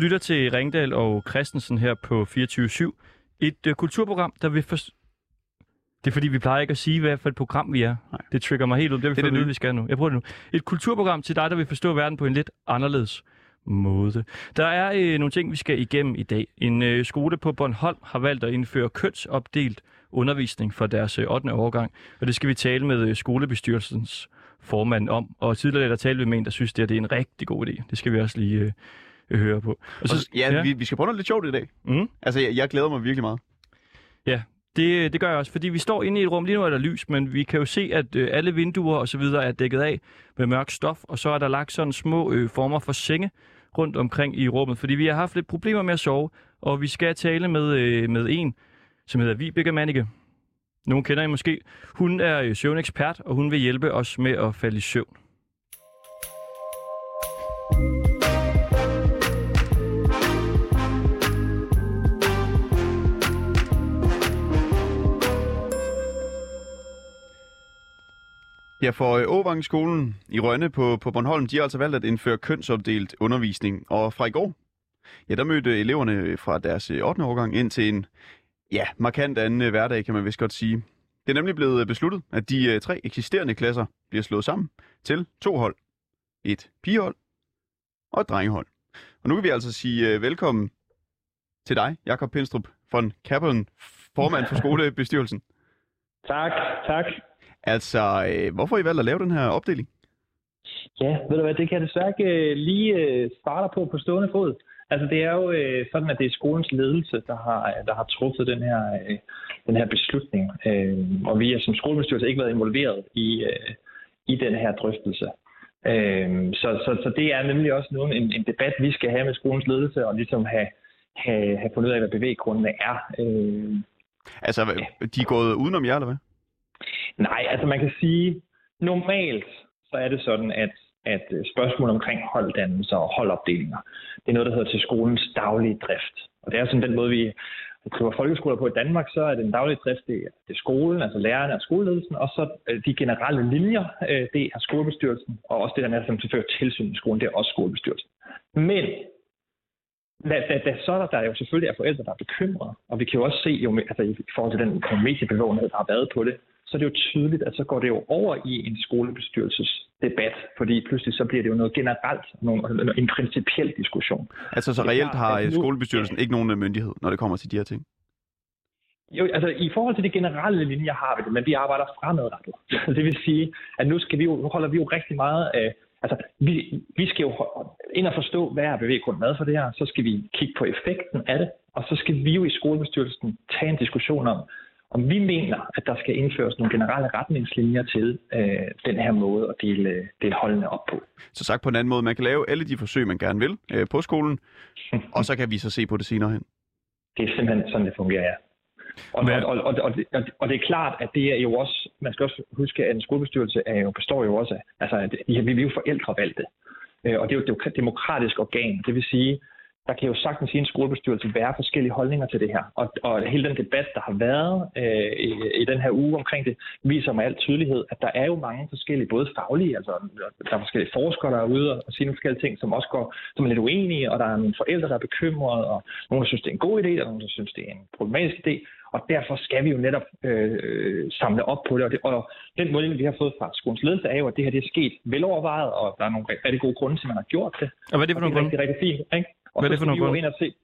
Lytter til Ringdal og Christensen her på 24-7. Et uh, kulturprogram, der vil for... Det er fordi, vi plejer ikke at sige, hvad for et program vi er. Nej. Det trigger mig helt ud. Det Det er det nye. vi skal nu. Jeg prøver det nu. Et kulturprogram til dig, der vil forstå verden på en lidt anderledes måde. Der er øh, nogle ting, vi skal igennem i dag. En øh, skole på Bornholm har valgt at indføre kønsopdelt undervisning for deres øh, 8. årgang, og det skal vi tale med øh, skolebestyrelsens formand om. Og tidligere der talte vi med en, der synes, det, her, det er en rigtig god idé. Det skal vi også lige øh, øh, høre på. Og Og så, ja, ja. Vi, vi skal prøve noget lidt sjovt i dag. Mm. Altså, jeg, jeg glæder mig virkelig meget. Det, det gør jeg også, fordi vi står inde i et rum, lige nu er der lys, men vi kan jo se, at øh, alle vinduer og så videre er dækket af med mørk stof, og så er der lagt sådan små øh, former for senge rundt omkring i rummet, fordi vi har haft lidt problemer med at sove, og vi skal tale med, øh, med en, som hedder Vibeke Manike. Nogen kender I måske. Hun er øh, søvnekspert, og hun vil hjælpe os med at falde i søvn. Ja, for øh, Åvang-skolen i Rønne på, på Bornholm, de har altså valgt at indføre kønsopdelt undervisning. Og fra i går, ja, der mødte eleverne fra deres øh, 8. årgang ind til en, ja, markant anden øh, hverdag, kan man vist godt sige. Det er nemlig blevet øh, besluttet, at de øh, tre eksisterende klasser bliver slået sammen til to hold. Et pigehold og et drengehold. Og nu kan vi altså sige øh, velkommen til dig, Jakob Pinstrup von Kappelen, formand for skolebestyrelsen. Tak, tak. Altså, øh, hvorfor I valgt at lave den her opdeling? Ja, ved du hvad, det kan jeg desværre ikke øh, lige øh, dig på på stående fod. Altså det er jo øh, sådan, at det er skolens ledelse, der har, der har truffet den her, øh, den her beslutning. Øh, og vi har som skolebestyrelse ikke været involveret i, øh, i den her drøftelse. Øh, så, så, så det er nemlig også nu en, en debat, vi skal have med skolens ledelse, og ligesom have, have, have fundet ud af, hvad bevæggrundene er. Øh, Altså, de er gået udenom jer, eller hvad? Nej, altså man kan sige, normalt så er det sådan, at, at spørgsmål omkring holddannelser og holdopdelinger, det er noget, der hedder til skolens daglige drift. Og det er sådan den måde, vi driver folkeskoler på i Danmark, så er den daglige drift, det er, det er skolen, altså lærerne og skoleledelsen, og så øh, de generelle linjer, øh, det er skolebestyrelsen, og også det der med, som tilfører tilsyn i skolen, det er også skolebestyrelsen. Men da, da, da så er der, der jo selvfølgelig er forældre, der er bekymrede, og vi kan jo også se, jo, altså i forhold til den mediebevågenhed, der har været på det, så er det jo tydeligt, at så går det jo over i en skolebestyrelsesdebat, fordi pludselig så bliver det jo noget generelt, nogle, en principiel diskussion. Altså, så reelt har øh, nu- skolebestyrelsen ikke nogen øh, myndighed, når det kommer til de her ting? Jo, altså i forhold til de generelle linjer har vi det, men vi arbejder fremadrettet. Det vil sige, at nu, skal vi jo, nu holder vi jo rigtig meget af, altså vi, vi skal jo ind og forstå, hvad er bevæggrunden med for det her, så skal vi kigge på effekten af det, og så skal vi jo i skolebestyrelsen tage en diskussion om, om vi mener, at der skal indføres nogle generelle retningslinjer til øh, den her måde at dele, dele holdene op på. Så sagt på en anden måde, man kan lave alle de forsøg, man gerne vil øh, på skolen, og så kan vi så se på det senere hen. Det er simpelthen sådan, det fungerer, ja. Og, Hvad- og, og, og, og, det, og det er klart, at det er jo også, man skal også huske, at en skolebestyrelse er jo, består jo også af, altså at vi, vi er jo forældrevalgte, Øh, og det er jo et demokratisk organ. Det vil sige, der kan jo sagtens i en skolebestyrelse være forskellige holdninger til det her. Og, og hele den debat, der har været øh, i, i den her uge omkring det, viser med al tydelighed, at der er jo mange forskellige, både faglige, altså der er forskellige forskere, der er ude og sige nogle forskellige ting, som også går, som er lidt uenige, og der er nogle forældre, der er bekymrede, og nogle, der synes, det er en god idé, og nogle, der synes, det er en problematisk idé. Og derfor skal vi jo netop øh, samle op på det. Og, det. og den måde, vi har fået fra skolens ledelse, er jo, at det her det er sket velovervejet, og der er nogle rigtig, gode grunde til, at man har gjort det. Og hvad er det for Og nogle det er grunde? rigtig, rigtig fint. Ikke? Og Hvad er så det for nogle vi jo grunde? ind og se.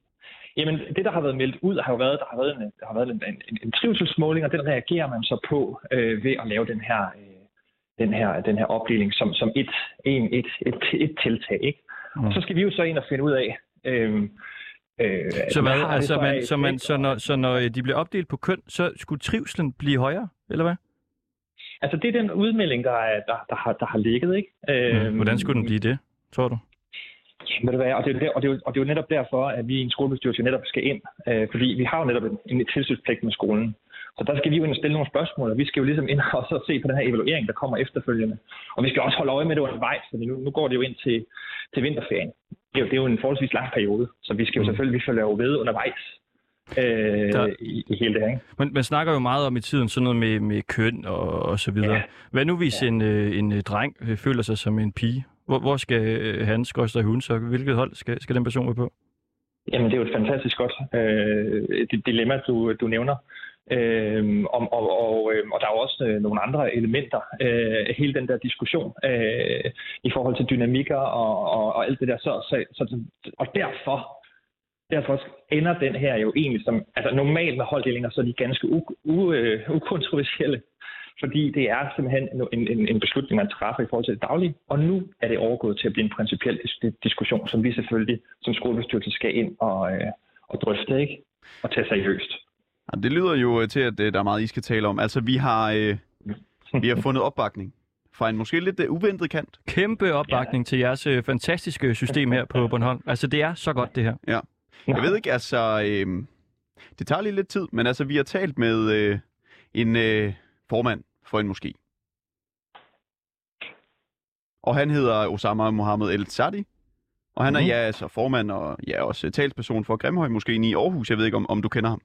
Jamen, det, der har været meldt ud, har jo været, der har været en, der har været en, en, en trivselsmåling, og den reagerer man så på øh, ved at lave den her, øh, den her, den her opdeling som, som et, en, et, et, et tiltag. Ikke? Mm. Og så skal vi jo så ind og finde ud af, øh, øh, Så, hvad, altså, for man, så, man, så, når, så når de bliver opdelt på køn, så skulle trivselen blive højere, eller hvad? Altså, det er den udmelding, der, er, der, der, har, der har ligget, ikke? Øh. Hvordan skulle den blive det, tror du? Ved du hvad, og det, er der, og, det er og det er jo netop derfor, at vi i en skolebestyrelse netop skal ind. Øh, fordi vi har jo netop en, en tilsynspligt med skolen. Så der skal vi jo ind og stille nogle spørgsmål, og vi skal jo ligesom ind og så se på den her evaluering, der kommer efterfølgende. Og vi skal også holde øje med det undervejs, fordi nu, nu går det jo ind til, til vinterferien. Det er, jo, det er jo en forholdsvis lang periode, så vi skal jo Mm. selvfølgelig, vi følger jo ved undervejs øh, Der- i, i hele det her. Ikke? Man, man snakker jo meget om i tiden sådan noget med, med køn og, og så videre. Ja. Hvad nu hvis en, øh, en øh, dreng øh, føler sig som en pige? Hvor, hvor skal øh, han, skrøster hun så? Hvilket hold skal, skal den person være på? Jamen, det er jo et fantastisk godt øh, dilemma, du, du nævner. Øh, og, og, og, og der er jo også øh, nogle andre elementer øh, hele den der diskussion øh, i forhold til dynamikker og, og, og alt det der. Så, så, så, og derfor, derfor ender den her jo egentlig som, altså normalt med holddelinger, så er de ganske u, u, øh, ukontroversielle fordi det er simpelthen en, en, en beslutning, man træffer i forhold til det daglige, og nu er det overgået til at blive en principiel dis- diskussion, som vi selvfølgelig som skolebestyrelse skal ind og, øh, og drøfte, ikke? Og tage seriøst. Ja, det lyder jo øh, til, at øh, der er meget, I skal tale om. Altså, vi har, øh, vi har fundet opbakning fra en måske lidt uh, uventet kant. Kæmpe opbakning ja. til jeres øh, fantastiske system her på Bornholm. Altså, det er så godt, det her. Ja. Jeg ved ikke, altså... Øh, det tager lige lidt tid, men altså, vi har talt med øh, en øh, formand for en moské. Og han hedder Osama Mohammed El Sadi. Og han er mm. ja, altså formand og ja, også talsperson for Grimhøj Moskeen i Aarhus. Jeg ved ikke, om, om du kender ham.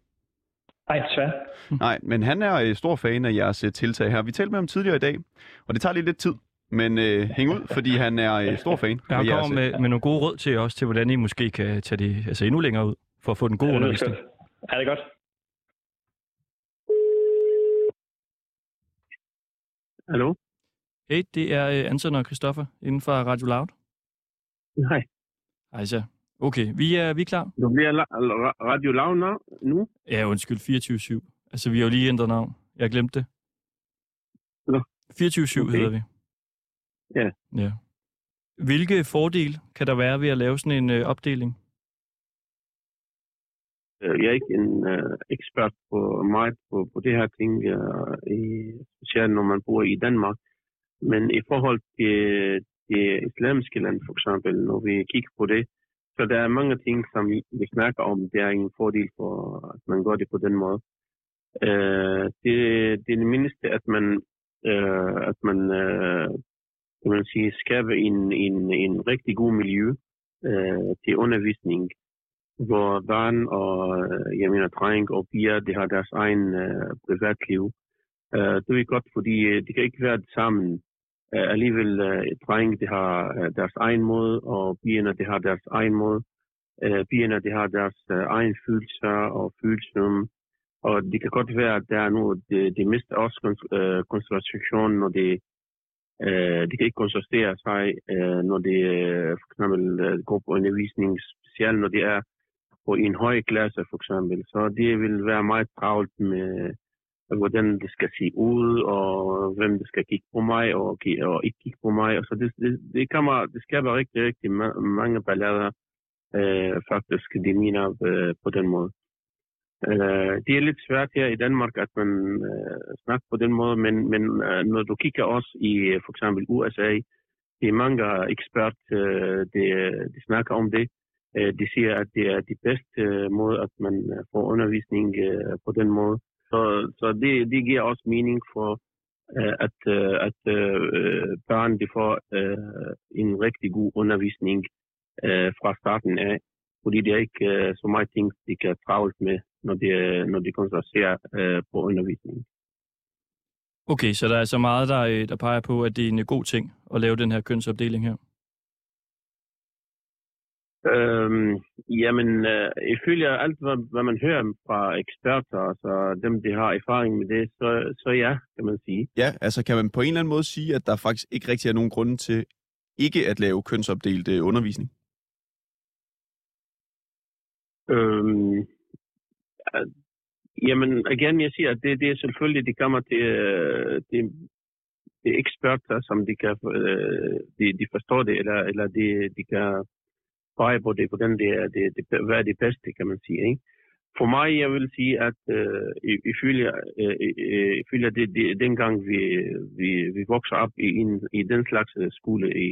Nej, desværre. Nej, men han er øh, stor fan af jeres øh, tiltag her. Vi talte med ham tidligere i dag, og det tager lige lidt tid. Men øh, hæng ud, fordi han er øh, stor fan. Ja, han kommer med, med nogle gode råd til os, til hvordan I måske kan tage det altså endnu længere ud, for at få den gode ja, undervisning. Er det godt? Hallo? Hey, det er uh, Anton og Christoffer inden for Radio Loud. Nej. Hej så. Okay, vi er, vi er klar. Du bliver la- Radio Loud nu? Ja, undskyld, 24-7. Altså, vi har jo lige ændret navn. Jeg glemte det. Nå. 24-7 okay. hedder vi. Ja. ja. Hvilke fordele kan der være ved at lave sådan en uh, opdeling? Øh, jeg er ikke en øh, ekspert på meget på, på det her ting, øh, i, specielt når man bor i Danmark. Men i forhold til det islamiske land, for eksempel, når vi kigger på det, så der er mange ting, som vi snakker om. Det er en fordel for, at man gør det på den måde. Øh, det, det er det mindste, at man, øh, at man, øh, kan man sige, skaber en, en, en rigtig god miljø øh, til undervisning hvor børn og, øh, jeg mener, dreng og piger, de har deres egen uh, privatliv. Uh, det er godt, fordi de kan ikke være sammen. Uh, alligevel, uh, dreng, de har uh, deres egen måde, og pigerne, de har deres egen måde. Uh, pigerne, de har deres uh, egen følelser og følelser. Og det kan godt være, at der er noget, de, de mister også uh, koncentration, når de, uh, de kan ikke koncentrere sig, uh, når de uh, for eksempel uh, går på undervisning, specielt når de er på en høj klasse for eksempel. Så det vil være meget travlt med, hvordan det skal se ud, og hvem det skal kigge på mig, og, og ikke kigge på mig. Og så det, det, det, kan det skaber rigtig, rigtig mange ballader, øh, faktisk, de mener øh, på den måde. Øh, det er lidt svært her i Danmark, at man øh, snakker på den måde, men, men øh, når du kigger også i for eksempel USA, det er mange eksperter, øh, de, de snakker om det, Øh, de siger, at det er de bedste øh, måde, at man øh, får undervisning på den måde. Så, så det, det giver også mening for, at, at børn de får en rigtig god undervisning fra starten af, fordi det er ikke så meget ting, de kan travlt med, når de, når de koncentrerer på undervisningen. Okay, så der er så meget, der, der peger på, at det er en god ting at lave den her kønsopdeling her? Øhm, jamen, øh, ifølge alt, hvad, hvad man hører fra eksperter, altså dem, der har erfaring med det, så, så ja, kan man sige. Ja, altså kan man på en eller anden måde sige, at der faktisk ikke rigtig er nogen grund til ikke at lave kønsopdelt øh, undervisning? Øhm, øh, jamen, igen, jeg siger, at det, det er selvfølgelig, det kommer til, øh, det, det er eksperter, som de kan, øh, de, de forstår det, eller, eller de, de kan pege på det, hvordan det er, det, det, hvad er det bedste, kan man sige. Ikke? For mig, jeg vil sige, at øh, ifølge, øh, ifølge det, det, dengang vi, vi, vi vokser op i, en, i den slags øh, skole i,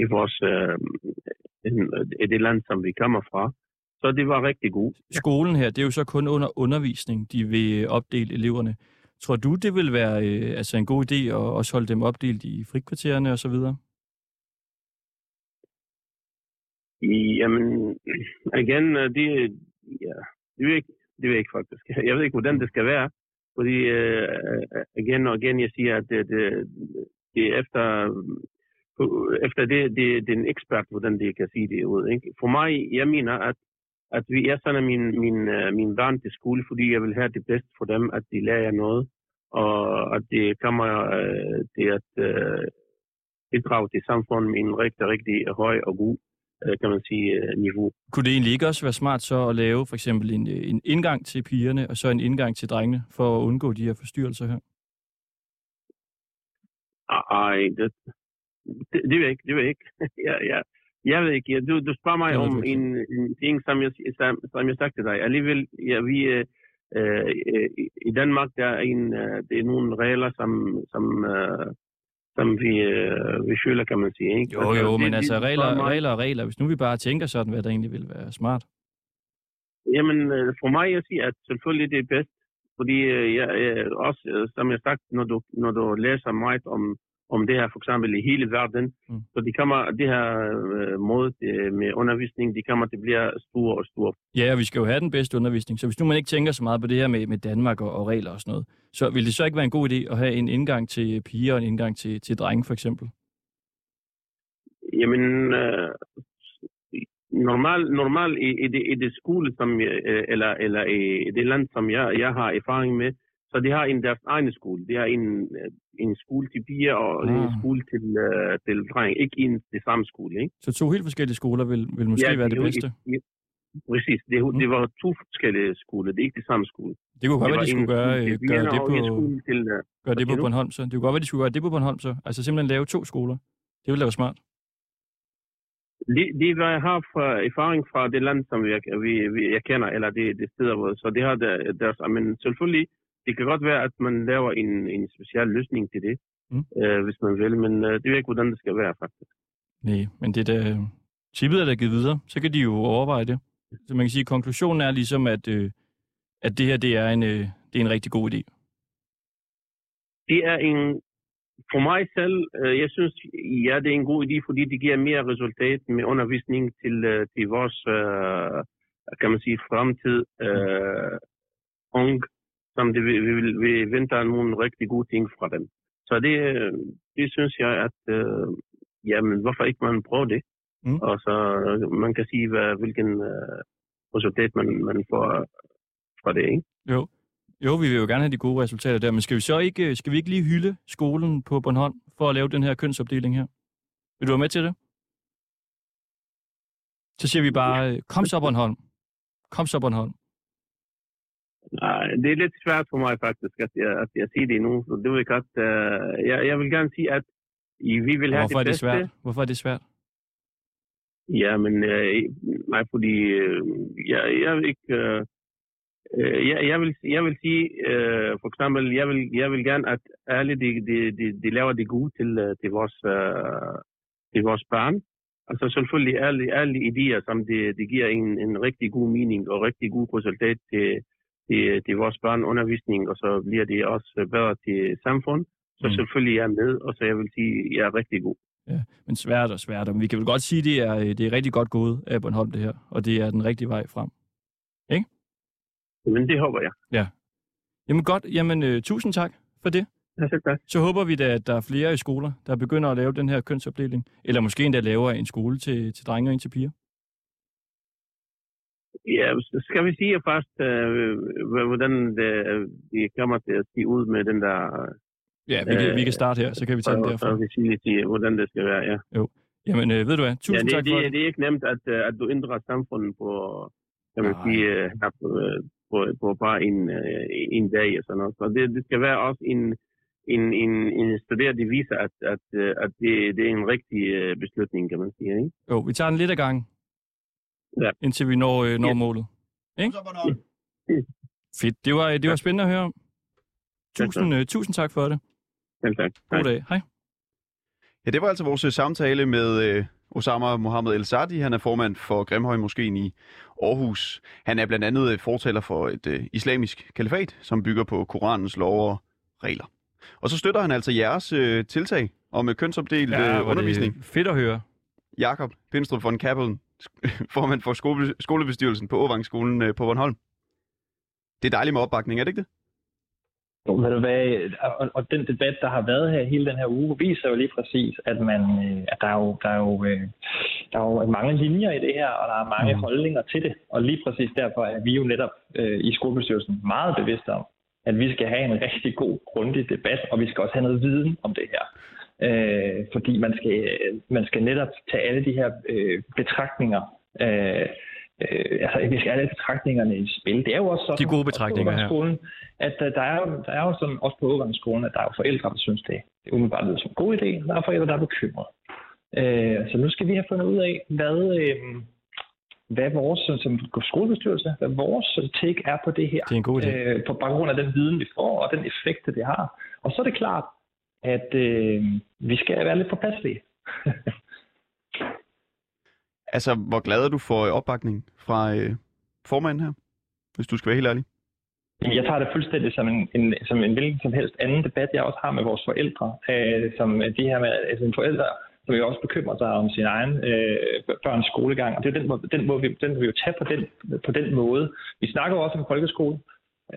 i vores, øh, i det land, som vi kommer fra, så det var rigtig godt. Skolen her, det er jo så kun under undervisning, de vil opdele eleverne. Tror du, det vil være øh, altså en god idé at også holde dem opdelt i frikvartererne osv.? Jamen, igen, øh, det, ja, det, ved ikke, det ved jeg ikke faktisk. Jeg ved ikke, hvordan det skal være. Fordi uh, igen og igen, jeg siger, at det, det, det er efter... efter det, det, det er en ekspert, hvordan det kan sige det ud. Ikke? For mig, jeg mener, at, at vi, jeg sender min, min, min børn til skole, fordi jeg vil have det bedste for dem, at de lærer noget, og at det kommer øh, til at øh, bidrage til samfundet med en rigtig, rigtig høj og god kan man sige, øh, niveau. Kunne det egentlig ikke også være smart så at lave for eksempel en, øh, en indgang til pigerne, og så en indgang til drengene, for at undgå de her forstyrrelser her? Ej, det, det, det ved jeg ikke, det ved jeg ikke. jeg, jeg, jeg ved ikke, du, du spørger mig du om en, en ting, som jeg, som, som jeg sagde til dig. Alligevel, ja, vi, øh, øh, i- Danmark, der er, en, øh, det er nogle regler, som, som, øh, som vi, øh, vi føler, kan man sige. Ikke? Jo, jo, det- men det- altså regler, regler og regler. Hvis nu vi bare tænker sådan, hvad der egentlig ville være smart. Jamen, øh, for mig, jeg siger, at selvfølgelig det er bedst. Fordi øh, jeg, jeg, også, øh, som jeg sagt, når du, når du læser meget om, om det her, for eksempel i hele verden, Mm. så de kommer, det her øh, måde øh, med undervisning, de kommer til at blive store og store. Ja, og vi skal jo have den bedste undervisning. Så hvis nu man ikke tænker så meget på det her med, med Danmark og, og regler og sådan noget, så vil det så ikke være en god idé at have en indgang til piger og en indgang til, til drenge for eksempel? Jamen, øh, normal, normal i, i, det, i det skole, som, øh, eller, eller i det land, som jeg, jeg har erfaring med, så de har en deres egen skole. De har en, øh, en skole til piger og Ah. en skole til, øh, til drenge. Ikke en det samme skole, ikke? Så to helt forskellige skoler vil, vil måske være det bedste. ikke- Præcis. Det, Mm. det var to forskellige skoler. Det er ikke det samme skole. Det kunne godt det være, var de skulle gøre, til øh, gøre pigerne det på, til, øh, gøre det på? Bornholm så. Det kunne godt være, de skulle gøre det på Bornholm så. Altså simpelthen lave to skoler. Det ville da være smart. Det, det hvad jeg har fra erfaring fra det land, som jeg, vi, vi, jeg kender, eller det, det steder, hvor, så det har der, deres, men selvfølgelig, det kan godt være, at man laver en, en speciel løsning til det, Mm. mm. øh, hvis man vil, men øh, det ved jeg ikke, hvordan det skal være, faktisk. Nej, men det er da... Tippet er da givet videre. Så kan de jo overveje det. Så man kan sige, at konklusionen er ligesom, at, øh, at det her det er, en, øh, det er en rigtig god idé. Det er en, for mig selv, øh, jeg synes, ja, det er en god idé, fordi det giver mere resultat med undervisning til, øh, til vores, øh, kan man sige, fremtid øh, ung, som det, vi, vi, vi venter nogle rigtig gode ting fra dem. Så det, øh, det synes jeg, at øh, jamen, hvorfor ikke man prøve det? Mm. Og så øh, man kan sige, hvad, hvilken øh, resultat man, man får fra det, ikke? Jo. Jo, vi vil jo gerne have de gode resultater der, men skal vi så ikke, øh, skal vi ikke lige hylde skolen på Bornholm for at lave den her kønsopdeling her? Vil du være med til det? Så siger vi bare, øh, kom så Bornholm. Kom så Bornholm. Det er lidt svært for mig faktisk, at jeg, at jeg siger det nu. Det er godt. Uh, jeg, jeg vil gerne sige, at vi vil have Hvorfor er det det bedste. svært? Hvorfor er det svært? Ja, men uh, nej, fordi uh, jeg, jeg vil ikke... Uh, uh, jeg, jeg, vil, jeg vil sige, uh, for eksempel, jeg vil, jeg vil gerne, at alle de, de, de, de laver det gode til, uh, til, vores, uh, til vores børn. Altså selvfølgelig alle, alle idéer, som det, det giver en, en rigtig god mening og rigtig god resultat til, til, til vores børn undervisning, og så bliver det også bedre til samfund. Så Mm. selvfølgelig er jeg med, og så jeg vil sige, at jeg er rigtig god. Men svært og svært. Men vi kan vel godt sige, at det er, øh, det er rigtig godt gået af Bornholm, det her. Og det er den rigtige vej frem. Men det håber jeg. Jamen godt. Jamen, øh, tusind tak for det. Ja, selv tak. Så håber vi da, at der er flere i skoler, der begynder at lave den her kønsopdeling. Eller måske endda laver en skole til, til drenge og en til piger. Ja, skal vi sige først, øh, hvordan det, det kommer til at se ud med den der... Ja, vi kan, vi kan starte her, så kan vi tage den derfra. så vi sige til, hvordan det skal være, ja. Jamen, øh, ved du hvad? ja Tusind det, tak for det, det. det er ikke nemt, at, øh, at du ændrer samfundet på, kan man Nej. sige, øh, her på, øh, på, på bare en, øh, en dag og sådan noget. Så det, det skal være også en, en, en, en studie, der viser, at, at, øh, at det, det er en rigtig øh, beslutning, kan man sige. Ikke? Jo, vi tager den lidt ad gangen. Ja. Indtil vi når, øh, når Ja. målet. Så Bornholm. Fedt. Det var, det var spændende at høre om. Tusind, øh, tusind tak for det. Selv tak. God dag. Hej. Ja, det var altså vores øh, samtale med øh, Osama Mohammed El Sadi. Han er formand for Grimhøj Moskeen i Aarhus. Han er blandt andet øh, fortaler for et øh, islamisk kalifat, som bygger på Koranens lov og regler. Og så støtter han altså jeres øh, tiltag om øh, kønsopdelt Ja, øh, undervisning. Det fedt at høre. Jakob Pindstrup von Kappelen, formand for skole, skolebestyrelsen på Åvangsskolen øh, på Bornholm. Det er dejligt med opbakning, er det ikke det? Ved du hvad, og, og den debat, der har været her hele den her uge, viser jo lige præcis, at, man, øh, at der, er jo, der, er jo, øh, der er jo mange linjer i det her, og der er mange mm. holdninger til det. Og lige præcis derfor er vi jo netop øh, i skolebestyrelsen meget bevidste om, at vi skal have en rigtig god, grundig debat, og vi skal også have noget viden om det her. Øh, fordi man skal, man skal netop tage alle de her øh, betragtninger øh, øh, altså, vi skal alle betragtningerne i spil. Det er jo også sådan, De gode betragtninger her. Skolen, at uh, der, er der er jo sådan, også på overgangsskolen, at der er jo forældre, der synes, det, det umiddelbart lyder som en god idé, der er forældre, der er bekymret. Øh, så nu skal vi have fundet ud af, hvad, øh, hvad vores som skolebestyrelse, hvad vores take er på det her. Det er en god idé. Øh, på baggrund af den viden, vi får, og den effekt, det har. Og så er det klart, at øh, vi skal være lidt påpasselige. Altså, hvor glad er du for øh, opbakning fra øh, formanden her? Hvis du skal være helt ærlig. Jamen, Jeg tager det fuldstændig som en, en, som en hvilken som helst anden debat, jeg også har med vores forældre. Øh, som de her med altså en forældre, som jo også bekymrer sig om sin egen øh, børns skolegang. Og det er den, den, må vi, den må vi jo tage på den, på den måde. Vi snakker jo også om folkeskole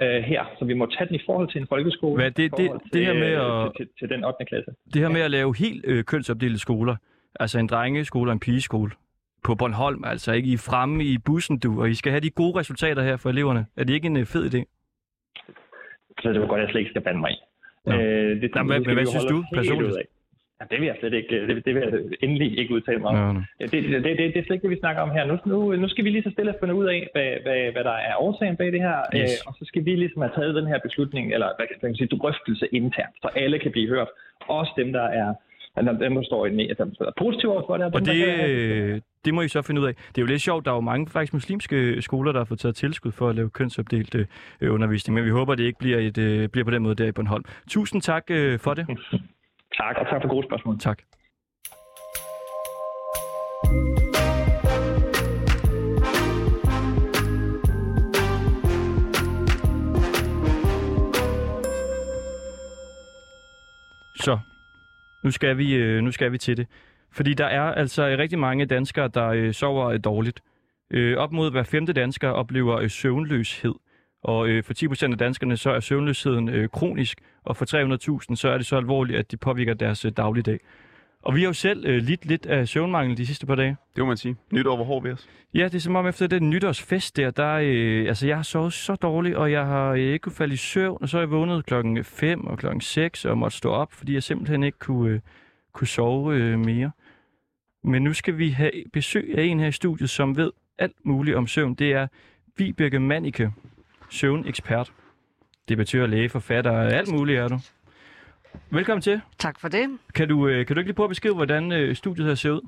øh, her, så vi må tage den i forhold til en folkeskole. Hvad, det- det- det her med øh, at- Til, til, til den 8. klasse. Det her med at lave helt øh, kønsopdelte skoler, altså en drengeskole og en pigeskole på Bornholm, altså ikke I fremme i bussen, du, og I skal have de gode resultater her for eleverne. Er det ikke en øh, fed idé? Så det var godt, at jeg slet ikke skal bande mig i. Nå. Øh, det, Nå, hvad- det hvad jo synes du personligt? Ja, det vil jeg slet ikke, det, det vil jeg endelig ikke udtale mig om. Nå. Ja, Det, det, det, det er slet ikke det, vi snakker om her. Nu, nu, nu skal vi lige så stille finde ud af, hvad, hvad, hvad der er årsagen bag det her. Yes. Øh, og så skal vi ligesom have taget den her beslutning, eller hvad kan man sige, drøftelse internt, så alle kan blive hørt. Også dem, der er dem, dem der står i dem, der er positive over for det. Og dem, det, der øh, det må I så finde ud af. Det er jo lidt sjovt, der er jo mange faktisk muslimske skoler, der har fået taget tilskud for at lave kønsopdelt øh, undervisning, men vi håber, det ikke bliver, et, øh, bliver på den måde der i Bornholm. Tusind tak øh, for det. Tak, og tak for gode spørgsmål. Tak. Så, nu skal vi, øh, nu skal vi til det. Fordi der er altså rigtig mange danskere, der øh, sover øh, dårligt. Øh, op mod hver femte dansker oplever øh, søvnløshed. Og øh, for 10% af danskerne, så er søvnløsheden øh, kronisk, og for 300.000, så er det så alvorligt, at det påvirker deres øh, dagligdag. Og vi har jo selv øh, lidt lidt af søvnmangel de sidste par dage. Det må man sige. Nyt over hård ved os. Ja, det er som om efter den nytårsfest der, der øh, altså jeg har sovet så dårligt, og jeg har øh, ikke kunne falde i søvn, og så er jeg vågnet klokken 5 og klokken 6 og måtte stå op, fordi jeg simpelthen ikke kunne, øh, kunne sove øh, mere. Men nu skal vi have besøg af en her i studiet, som ved alt muligt om søvn. Det er Vibeke Manike, søvnekspert. Debattør, læge, forfatter, alt muligt er du. Velkommen til. Tak for det. Kan du, øh, kan du ikke lige prøve at beskrive, hvordan øh, studiet her ser ud?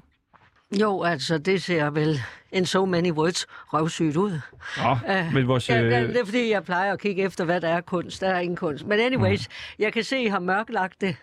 Jo, altså, det ser vel in so many words røvsygt ud. Nå, Øh, men vores... Ja, Øh, det, det er fordi, jeg plejer at kigge efter, hvad der er kunst. Der er ingen kunst. Men anyways, mm. jeg kan se, I har mørklagt det.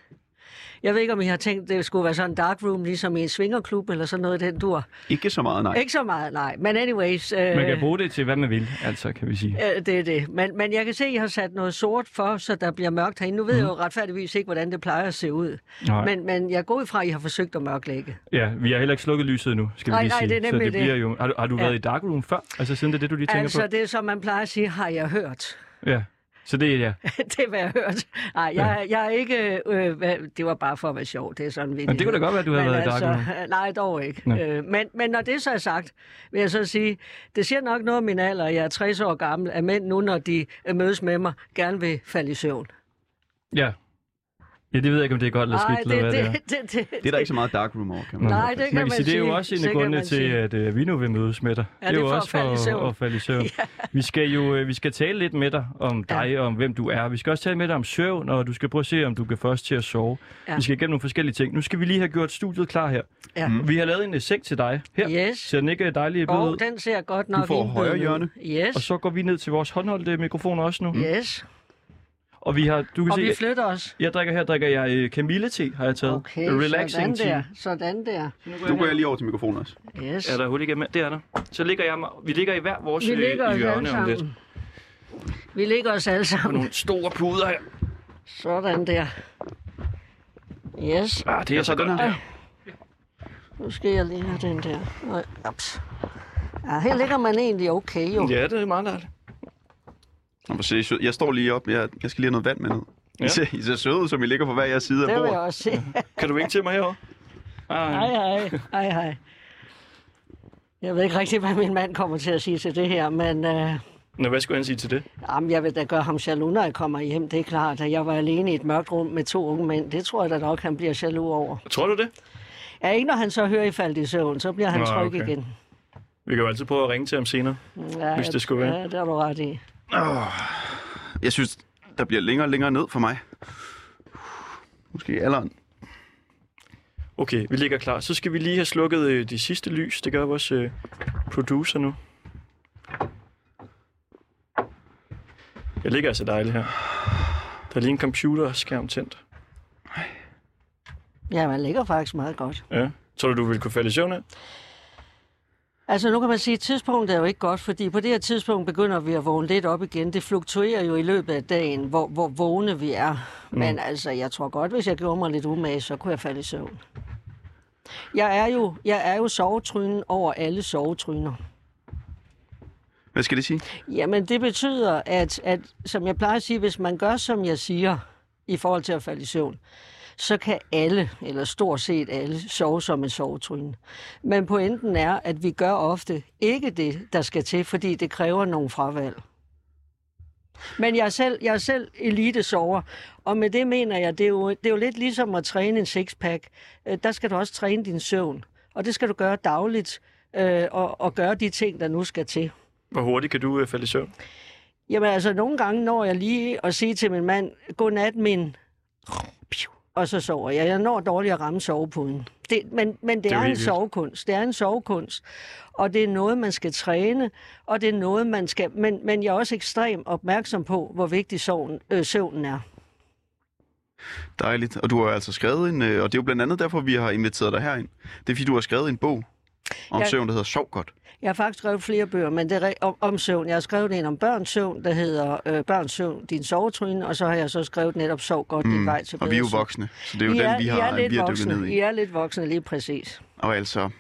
Jeg ved ikke, om I har tænkt, det skulle være sådan en dark room, ligesom i en svingerklub eller sådan noget, den dur. Ikke så meget, nej. Ikke så meget, nej. Men anyways... Øh, man kan bruge det til, hvad man vil, altså, kan vi sige. Øh, det er det. Men, men jeg kan se, at I har sat noget sort for, så der bliver mørkt herinde. Nu ved mm. jeg jo retfærdigvis ikke, hvordan det plejer at se ud. Nej. Men, men jeg går ud fra, at I har forsøgt at mørklægge. Ja, vi har heller ikke slukket lyset nu, skal vi Nej, lige nej, sige. det er så nemlig det det. bliver jo... Har du, har du Ja. været i dark room før? Altså siden det er det, du lige tænker Altså, på? det er som man plejer at sige, har jeg hørt. Ja, så det er ja. det er, hvad jeg har hørt. Nej, jeg, jeg er ikke... Øh, hvad, det var bare for at være sjov. Det er sådan Men det kunne da godt være, at du havde Men været i dark room. altså, Nej, dog ikke. Øh, men, men når det så er sagt, vil jeg så sige, det siger nok noget om min alder. Jeg er 60 år gammel, at mænd nu, når de øh, mødes med mig, gerne vil falde i søvn. Ja. Ja, det ved jeg ikke, om det er godt eller skidt, eller hvad det, er. det, det, det, Det er der ikke så meget dark room over, kan man Nej, det kan man man sige, det er jo også en Det af grundene man til, at øh, vi nu vil mødes med dig. Ja, det er jo for at også falde i søvn. at falde i søvn. Vi skal jo øh, vi skal tale lidt med dig om dig og om hvem du er. Vi skal også tale med dig om søvn, og du skal prøve at se, om du kan få os til at sove. Ja. Vi skal igennem nogle forskellige ting. Nu skal vi lige have gjort studiet klar her. Ja. Mm. Vi har lavet en øh, seng til dig her. Yes. Ser den ikke dejlig blød Og ud? den ser godt nok får indbydende højre ud. hjørne. Yes. Og så går vi ned til vores håndholdte mikrofoner også nu. Yes. Og vi har, du kan Og se, vi flytter os. jeg drikker her, drikker jeg øh, Camille-te, har jeg taget. Okay, Relaxing sådan tea. der. Sådan der. Du går jeg lige over til mikrofonen også. Yes. Er der hul igennem? Det er der. Så ligger jeg, vi ligger i hver vores Vi øh, ligger hjørne om lidt. Vi ligger os alle sammen. nogle store puder her. Sådan der. Yes. Ah, det er så den godt. der. Nu skal jeg lige have den der. Nej, Ups. Ja, her ligger man egentlig okay, jo. Ja, det er meget dejligt. I sød. Jeg står lige op. Jeg, jeg skal lige have noget vand med ned. I, ser, I ser søde ud, som I ligger på hver jeres side af Det vil jeg bordet. også se. Kan du vinke til mig herovre? Ej. Hej, hej. Hej, hej. Jeg ved ikke rigtig, hvad min mand kommer til at sige til det her, men øh, Nå, hvad skulle han sige til det? jamen, jeg vil da gøre ham jaloux, når jeg kommer hjem. Det er klart, at jeg var alene i et mørkt rum med to unge mænd. Det tror jeg da nok, han bliver jaloux over. Tror du det? Ja, ikke når han så hører i faldt i søvn, så bliver han Nå, tryg okay. igen. Vi kan jo altid prøve at ringe til ham senere. Ja, Hvis det skulle være. Ja, det har du ret i. Jeg synes, der bliver længere og længere ned for mig. Måske alderen. Okay, vi ligger klar. Så skal vi lige have slukket øh, de sidste lys. Det gør vores øh, producer nu. Jeg ligger altså dejligt her. Der er lige en computerskærm tændt. Ja, man ligger faktisk meget godt. Ja. Tror du, du ville kunne falde i søvn her? Altså nu kan man sige, at tidspunktet er jo ikke godt, fordi på det her tidspunkt begynder vi at vågne lidt op igen. Det fluktuerer jo i løbet af dagen, hvor, hvor vågne vi er. Mm. Men altså, jeg tror godt, hvis jeg gjorde mig lidt umage, så kunne jeg falde i søvn. Jeg er jo, jeg er jo sovetrynen over alle sovetryner. Hvad skal det sige? Jamen, det betyder, at, at, som jeg plejer at sige, hvis man gør, som jeg siger, i forhold til at falde i søvn, så kan alle, eller stort set alle, sove som en sovetryne. Men pointen er, at vi gør ofte ikke det, der skal til, fordi det kræver nogle fravalg. Men jeg er selv, jeg er selv elite-sover, og med det mener jeg, det er, jo, det er jo lidt ligesom at træne en sixpack. Øh, Der skal du også træne din søvn, og det skal du gøre dagligt, øh, og, og gøre de ting, der nu skal til. Hvor hurtigt kan du øh, falde i søvn? Jamen altså, nogle gange når jeg lige at sige til min mand, godnat min, og så sover jeg. Jeg når dårligt at ramme sovepuden. Det, men, men det, Det er er, en sovekunst. Det er en sovekunst. Og det er noget, man skal træne, og det er noget, man skal... Men, men jeg er også ekstremt opmærksom på, hvor vigtig søvn, øh, søvnen er. Dejligt. Og du har altså skrevet en, øh, og det er jo blandt andet derfor, vi har inviteret dig herind. Det er fordi, du har skrevet en bog om Ja. søvn, der hedder Sov godt. Jeg har faktisk skrevet flere bøger, men det er om, om søvn. Jeg har skrevet en om børns søvn, der hedder øh, Børns søvn, din sovetryne, og så har jeg så skrevet netop Sov godt, din vej til Mm. Og vi er jo bedre voksne, så det er jo I den, er, vi I har, er lidt vi har voksne. ned i. I er lidt voksne, lige præcis. Og altså,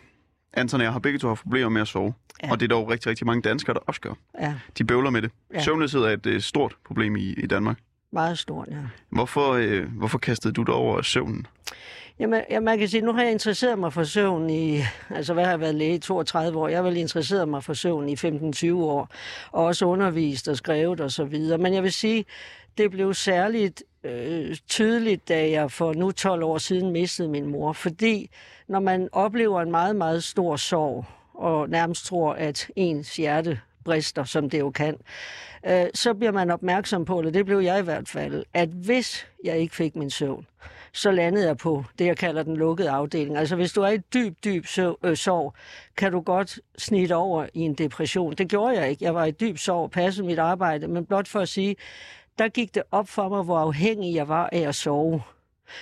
Anton og jeg har begge to haft problemer med at sove. Ja. Og det er dog rigtig, rigtig mange danskere, der også gør. Ja, De bøvler med det. Ja. Søvnløshed er et øh, stort problem i, i Danmark. meget stort, ja. Hvorfor, øh, hvorfor kastede du dig over søvnen? Jamen, ja, man kan sige, nu har jeg interesseret mig for søvn i, altså hvad har jeg været læge i 32 år? Jeg har vel interesseret mig for søvn i 15-20 år, og også undervist og skrevet og så videre. Men jeg vil sige, det blev særligt øh, tydeligt, da jeg for nu 12 år siden mistede min mor, fordi når man oplever en meget, meget stor sorg, og nærmest tror, at ens hjerte brister, som det jo kan, øh, så bliver man opmærksom på, eller det blev jeg i hvert fald, at hvis jeg ikke fik min søvn, så landede jeg på det, jeg kalder den lukkede afdeling. Altså hvis du er i dyb, dyb so- øh, sorg, kan du godt snitte over i en depression. Det gjorde jeg ikke. Jeg var i dyb sorg, passede mit arbejde, men blot for at sige, der gik det op for mig, hvor afhængig jeg var af at sove.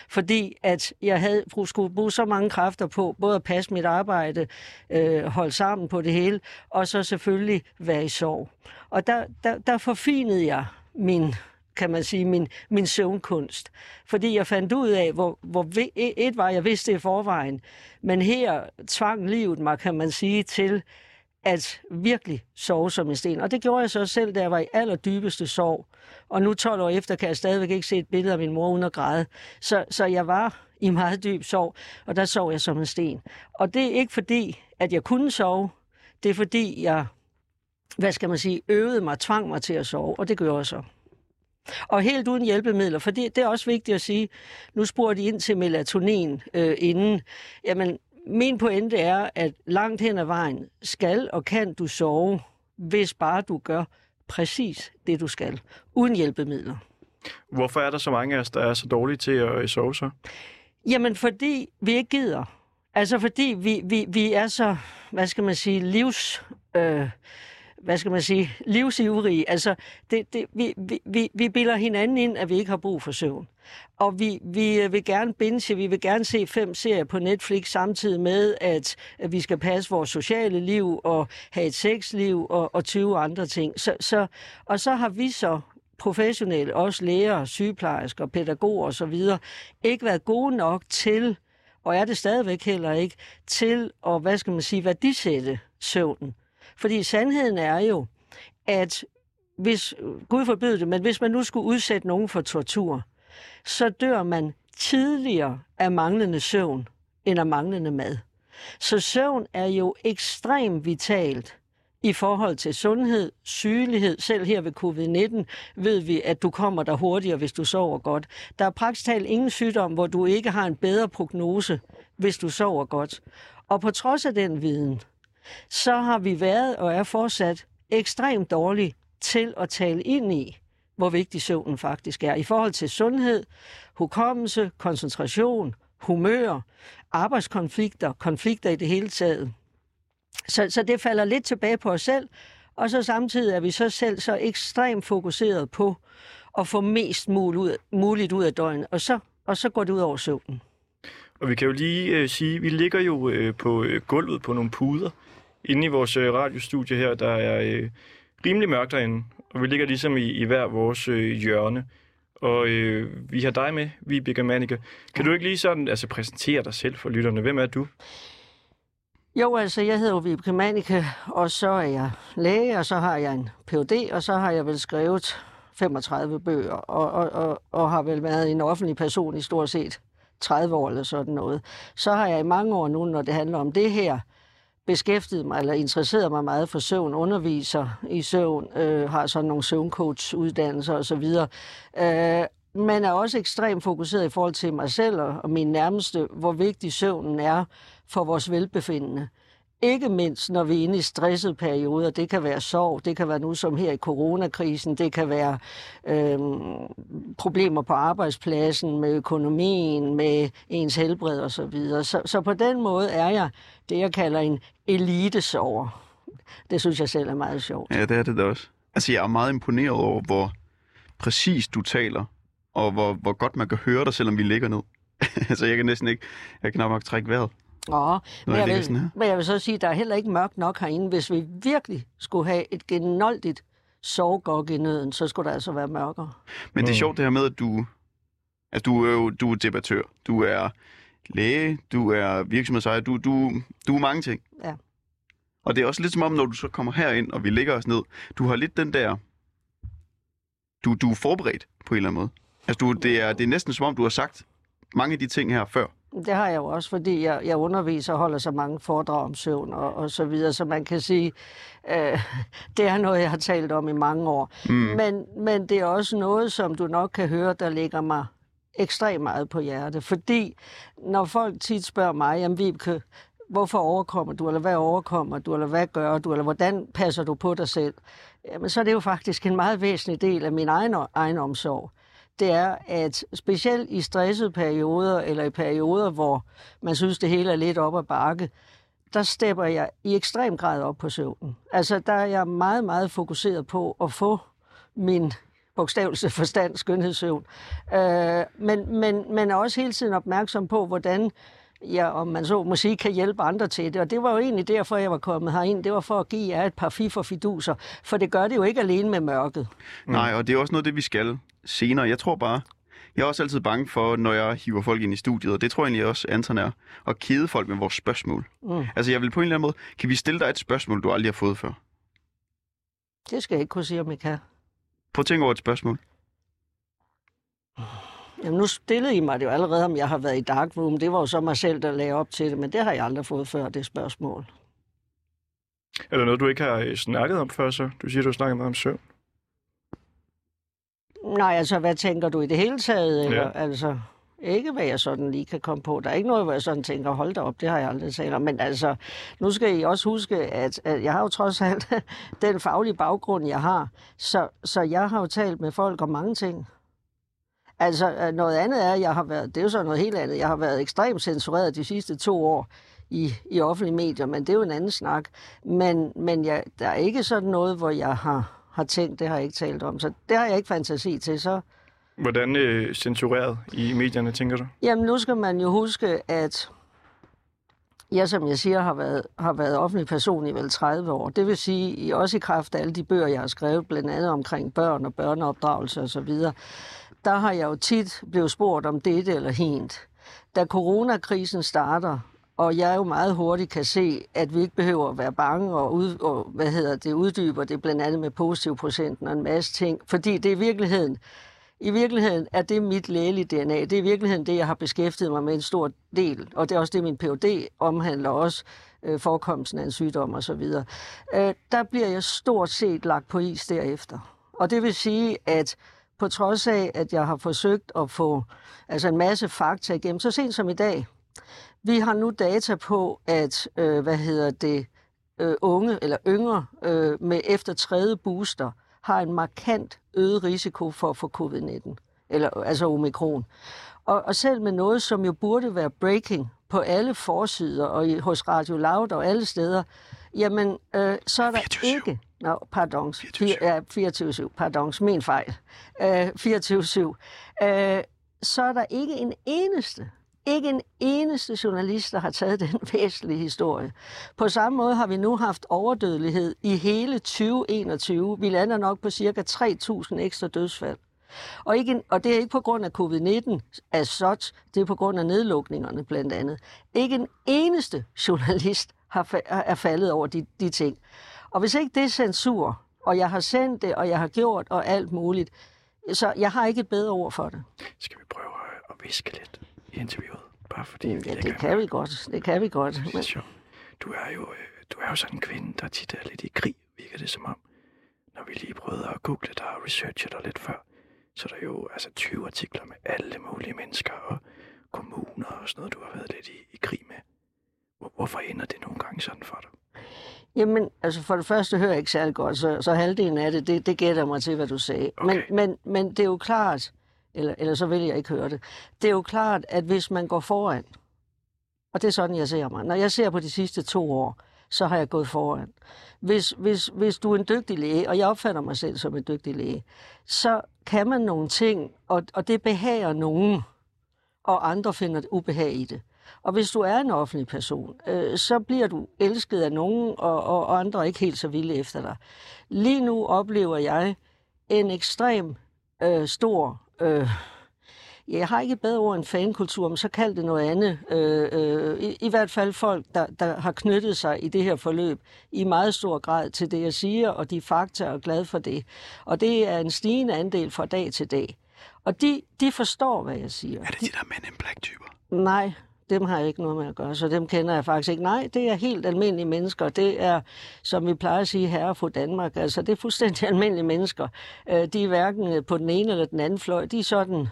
Fordi at jeg havde brug- skulle bruge så mange kræfter på både at passe mit arbejde, øh, holde sammen på det hele, og så selvfølgelig være i sorg. Og der, der, der forfinede jeg min kan man sige, min, min søvnkunst. Fordi jeg fandt ud af, hvor, hvor e, et var, jeg vidste det i forvejen, men her tvang livet mig, kan man sige, til at virkelig sove som en sten. Og det gjorde jeg så selv, da jeg var i allerdybeste sorg. Og nu 12 år efter kan jeg stadigvæk ikke se et billede af min mor uden at græde. Så, så jeg var i meget dyb sorg, og der sov jeg som en sten. Og det er ikke fordi, at jeg kunne sove. Det er fordi, jeg, hvad skal man sige, øvede mig, tvang mig til at sove, og det gjorde jeg så. Og helt uden hjælpemidler, for det, det er også vigtigt at sige, nu spurgte de ind til melatonin øh, inden. Jamen, min pointe er, at langt hen ad vejen skal og kan du sove, hvis bare du gør præcis det, du skal, uden hjælpemidler. Hvorfor er der så mange af os, der er så dårlige til at øh, sove så? Jamen, fordi vi ikke gider. Altså, fordi vi, vi, vi er så, hvad skal man sige, livs... Øh, hvad skal man sige, livsivrige. Altså, det, det, vi, vi, vi, vi bilder hinanden ind, at vi ikke har brug for søvn. Og vi, vi øh, vil gerne binge, vi vil gerne se fem serier på Netflix, samtidig med, at, at vi skal passe vores sociale liv og have et sexliv og, og 20 andre ting. Så, så, og så har vi så professionelle, også læger, sygeplejersker, pædagoger osv., ikke været gode nok til, og er det stadigvæk heller ikke, til at, hvad skal man sige, værdisætte søvnen. Fordi sandheden er jo, at hvis, Gud forbyde det, men hvis man nu skulle udsætte nogen for tortur, så dør man tidligere af manglende søvn end af manglende mad. Så søvn er jo ekstremt vitalt i forhold til sundhed, sygelighed. Selv her ved covid-19 ved vi, at du kommer der hurtigere, hvis du sover godt. Der er praktisk talt ingen sygdom, hvor du ikke har en bedre prognose, hvis du sover godt. Og på trods af den viden, så har vi været og er fortsat ekstremt dårlige til at tale ind i, hvor vigtig søvnen faktisk er i forhold til sundhed, hukommelse, koncentration, humør, arbejdskonflikter, konflikter i det hele taget. Så, så det falder lidt tilbage på os selv, og så samtidig er vi så selv så ekstremt fokuseret på at få mest muligt ud, ud af døgnet, og så, og så går det ud over søvnen. Og vi kan jo lige øh, sige, vi ligger jo øh, på øh, gulvet på nogle puder inde i vores øh, radiostudie her, der er øh, rimelig mørkt derinde, og vi ligger ligesom i, i hver vores øh, hjørne. Og øh, vi har dig med, Vibeke Manike. Kan du ikke lige sådan altså, præsentere dig selv for lytterne? Hvem er du? Jo, altså, jeg hedder Vibeke Manike, og så er jeg læge, og så har jeg en Ph.D., og så har jeg vel skrevet 35 bøger, og, og, og, og har vel været en offentlig person i stort set 30 år eller sådan noget. Så har jeg i mange år nu, når det handler om det her, beskæftiget mig eller interesseret mig meget for søvn, underviser i søvn, øh, har sådan nogle søvncoach-uddannelser osv., øh, men er også ekstremt fokuseret i forhold til mig selv og min nærmeste, hvor vigtig søvnen er for vores velbefindende. Ikke mindst, når vi er inde i stressede perioder. Det kan være sorg, det kan være nu som her i coronakrisen, det kan være øhm, problemer på arbejdspladsen, med økonomien, med ens helbred osv. Så, videre. så, så på den måde er jeg det, jeg kalder en elitesover. Det synes jeg selv er meget sjovt. Ja, det er det da også. Altså, jeg er meget imponeret over, hvor præcis du taler, og hvor, hvor godt man kan høre dig, selvom vi ligger ned. altså, jeg kan næsten ikke, jeg kan nok trække vejret. Ja, men jeg, vil, men jeg vil så sige, at der er heller ikke mørkt nok herinde. Hvis vi virkelig skulle have et genoldigt sovegok i nøden, så skulle der altså være mørkere. Men det er sjovt det her med, at du, at du er jo du er debattør. Du er læge, du er virksomhedsejer, du, du, du er mange ting. Ja. Og det er også lidt som om, når du så kommer herind, og vi ligger os ned, du har lidt den der... Du, du er forberedt på en eller anden måde. Altså, du, det, er, det er næsten som om, du har sagt mange af de ting her før. Det har jeg jo også, fordi jeg, jeg underviser og holder så mange foredrag om søvn og, og så videre, så man kan sige, øh, det er noget, jeg har talt om i mange år. Mm. Men, men det er også noget, som du nok kan høre, der ligger mig ekstremt meget på hjerte. Fordi når folk tit spørger mig, jamen Vibke, hvorfor overkommer du, eller hvad overkommer du, eller hvad gør du, eller hvordan passer du på dig selv, jamen så er det jo faktisk en meget væsentlig del af min egen, egen omsorg det er, at specielt i stressede perioder, eller i perioder, hvor man synes, det hele er lidt op ad bakke, der stepper jeg i ekstrem grad op på søvnen. Altså, der er jeg meget, meget fokuseret på at få min bogstavelse forstand skønhedssøvn. Øh, men, men, men er også hele tiden opmærksom på, hvordan ja, om man så må sige, kan hjælpe andre til det. Og det var jo egentlig derfor, jeg var kommet herind. Det var for at give jer et par fif fiduser. For det gør det jo ikke alene med mørket. Mm. Nej, og det er også noget, det vi skal senere. Jeg tror bare, jeg er også altid bange for, når jeg hiver folk ind i studiet, og det tror jeg egentlig også, Anton er, at kede folk med vores spørgsmål. Mm. Altså, jeg vil på en eller anden måde, kan vi stille dig et spørgsmål, du aldrig har fået før? Det skal jeg ikke kunne sige, om jeg kan. Prøv at tænke over et spørgsmål. Jamen, nu stillede I mig det jo allerede, om jeg har været i dark room. Det var jo så mig selv, der lagde op til det, men det har jeg aldrig fået før, det spørgsmål. Er der noget, du ikke har øh, snakket om før, så? Du siger, du har snakket meget om søvn. Nej, altså, hvad tænker du i det hele taget? Eller? Ja. Altså, ikke hvad jeg sådan lige kan komme på. Der er ikke noget, hvor jeg sådan tænker, hold da op, det har jeg aldrig talt om. Men altså, nu skal I også huske, at, at jeg har jo trods alt den faglige baggrund, jeg har. Så, så jeg har jo talt med folk om mange ting. Altså, øh, noget andet er, jeg har været, det er jo så noget helt andet, jeg har været ekstremt censureret de sidste to år i, i offentlige medier, men det er jo en anden snak. Men, men jeg, der er ikke sådan noget, hvor jeg har, har tænkt, det har jeg ikke talt om, så det har jeg ikke fantasi til, så... Hvordan øh, censureret i medierne, tænker du? Jamen, nu skal man jo huske, at jeg, som jeg siger, har været, har været offentlig person i vel 30 år. Det vil sige, også i kraft af alle de bøger, jeg har skrevet, blandt andet omkring børn og børneopdragelse osv., der har jeg jo tit blevet spurgt om dette eller hent. Da coronakrisen starter, og jeg jo meget hurtigt kan se, at vi ikke behøver at være bange og, ud, og hvad hedder det, uddyber det blandt andet med positiv procenten og en masse ting, fordi det er virkeligheden I virkeligheden er det mit lægelige DNA. Det er i virkeligheden det, jeg har beskæftiget mig med en stor del. Og det er også det, min PhD omhandler også øh, forekomsten af en sygdom osv. Øh, der bliver jeg stort set lagt på is derefter. Og det vil sige, at på trods af, at jeg har forsøgt at få altså en masse fakta igennem, så sent som i dag, vi har nu data på, at øh, hvad hedder det, øh, unge eller yngre øh, med efter tredje booster har en markant øget risiko for at få covid-19, eller altså omikron. Og, og selv med noget, som jo burde være breaking på alle forsider og i, hos Radio Loud og alle steder, jamen, øh, så er der 24/7. ikke... Nå, pardon. 24/7. Ja, 24-7. Pardon, min fejl. Øh, 24-7. Øh, så er der ikke en eneste, ikke en eneste journalist, der har taget den væsentlige historie. På samme måde har vi nu haft overdødelighed i hele 2021. Vi lander nok på cirka 3.000 ekstra dødsfald. Og, ikke og det er ikke på grund af covid-19 as such, det er på grund af nedlukningerne blandt andet. Ikke en eneste journalist har, er faldet over de, de ting. Og hvis ikke det er censur, og jeg har sendt det, og jeg har gjort, og alt muligt, så jeg har ikke et bedre ord for det. Skal vi prøve at viske lidt i interviewet? Bare fordi vi Ja, lægger det kan vi godt. Det kan vi godt. Det er Men, sjovt. Du er jo, øh, du er jo sådan en kvinde, der tit er lidt i krig, virker det som om. Når vi lige prøvede at google dig og researche dig lidt før, så er der jo altså 20 artikler med alle mulige mennesker og kommuner og sådan noget, du har været lidt i, i krig med. Hvor, hvorfor ender det nogle gange sådan for dig? Jamen, altså for det første hører jeg ikke særlig godt, så, så halvdelen af det, det, det gætter mig til, hvad du sagde. Men, Okay. men, men det er jo klart, eller, eller så vil jeg ikke høre det, det er jo klart, at hvis man går foran, og det er sådan, jeg ser mig. Når jeg ser på de sidste to år, så har jeg gået foran. Hvis, hvis, hvis du er en dygtig læge, og jeg opfatter mig selv som en dygtig læge, så kan man nogle ting, og, og det behager nogen, og andre finder ubehag i det. Og hvis du er en offentlig person, øh, så bliver du elsket af nogen, og, og, og andre er ikke helt så vilde efter dig. Lige nu oplever jeg en ekstrem øh, stor... Øh, jeg har ikke et bedre ord end fankultur, men så kald det noget andet. Øh, øh, i, I hvert fald folk, der, der har knyttet sig i det her forløb i meget stor grad til det, jeg siger, og de fakta og glad for det. Og det er en stigende andel fra dag til dag. Og de, de forstår, hvad jeg siger. Er det de der Men in Black-typer? Nej, dem har jeg ikke noget med at gøre, så dem kender jeg faktisk ikke. Nej, det er helt almindelige mennesker. Det er, som vi plejer at sige, herre for Danmark. Altså, det er fuldstændig almindelige mennesker. Øh, De er hverken på den ene eller den anden fløj. De er sådan,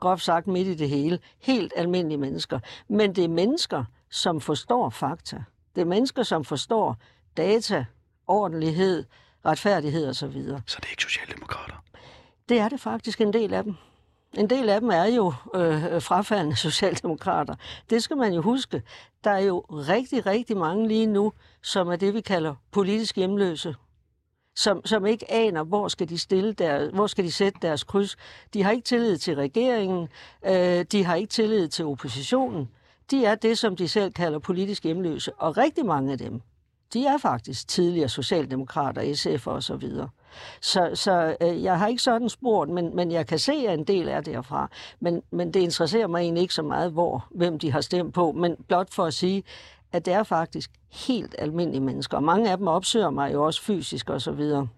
groft sagt, midt i det hele. Helt almindelige mennesker. Men det er mennesker, som forstår fakta. Det er mennesker, som forstår data, ordentlighed, retfærdighed osv. Så det er ikke socialdemokrater. Det er det faktisk en del af dem. En del af dem er jo øh, frafaldende socialdemokrater. Det skal man jo huske. Der er jo rigtig, rigtig mange lige nu, som er det, vi kalder politisk hjemløse. Som, som ikke aner, hvor skal de stille der, hvor skal de sætte deres kryds. De har ikke tillid til regeringen, øh, de har ikke tillid til oppositionen. De er det, som de selv kalder politisk hjemløse. Og rigtig mange af dem, de er faktisk tidligere socialdemokrater, SF og så videre. Så, så øh, jeg har ikke sådan spurgt, men, men jeg kan se, at en del er derfra. Men, men det interesserer mig egentlig ikke så meget, hvor, hvem de har stemt på, men blot for at sige, at det er faktisk helt almindelige mennesker. Og mange af dem opsøger mig jo også fysisk og så videre.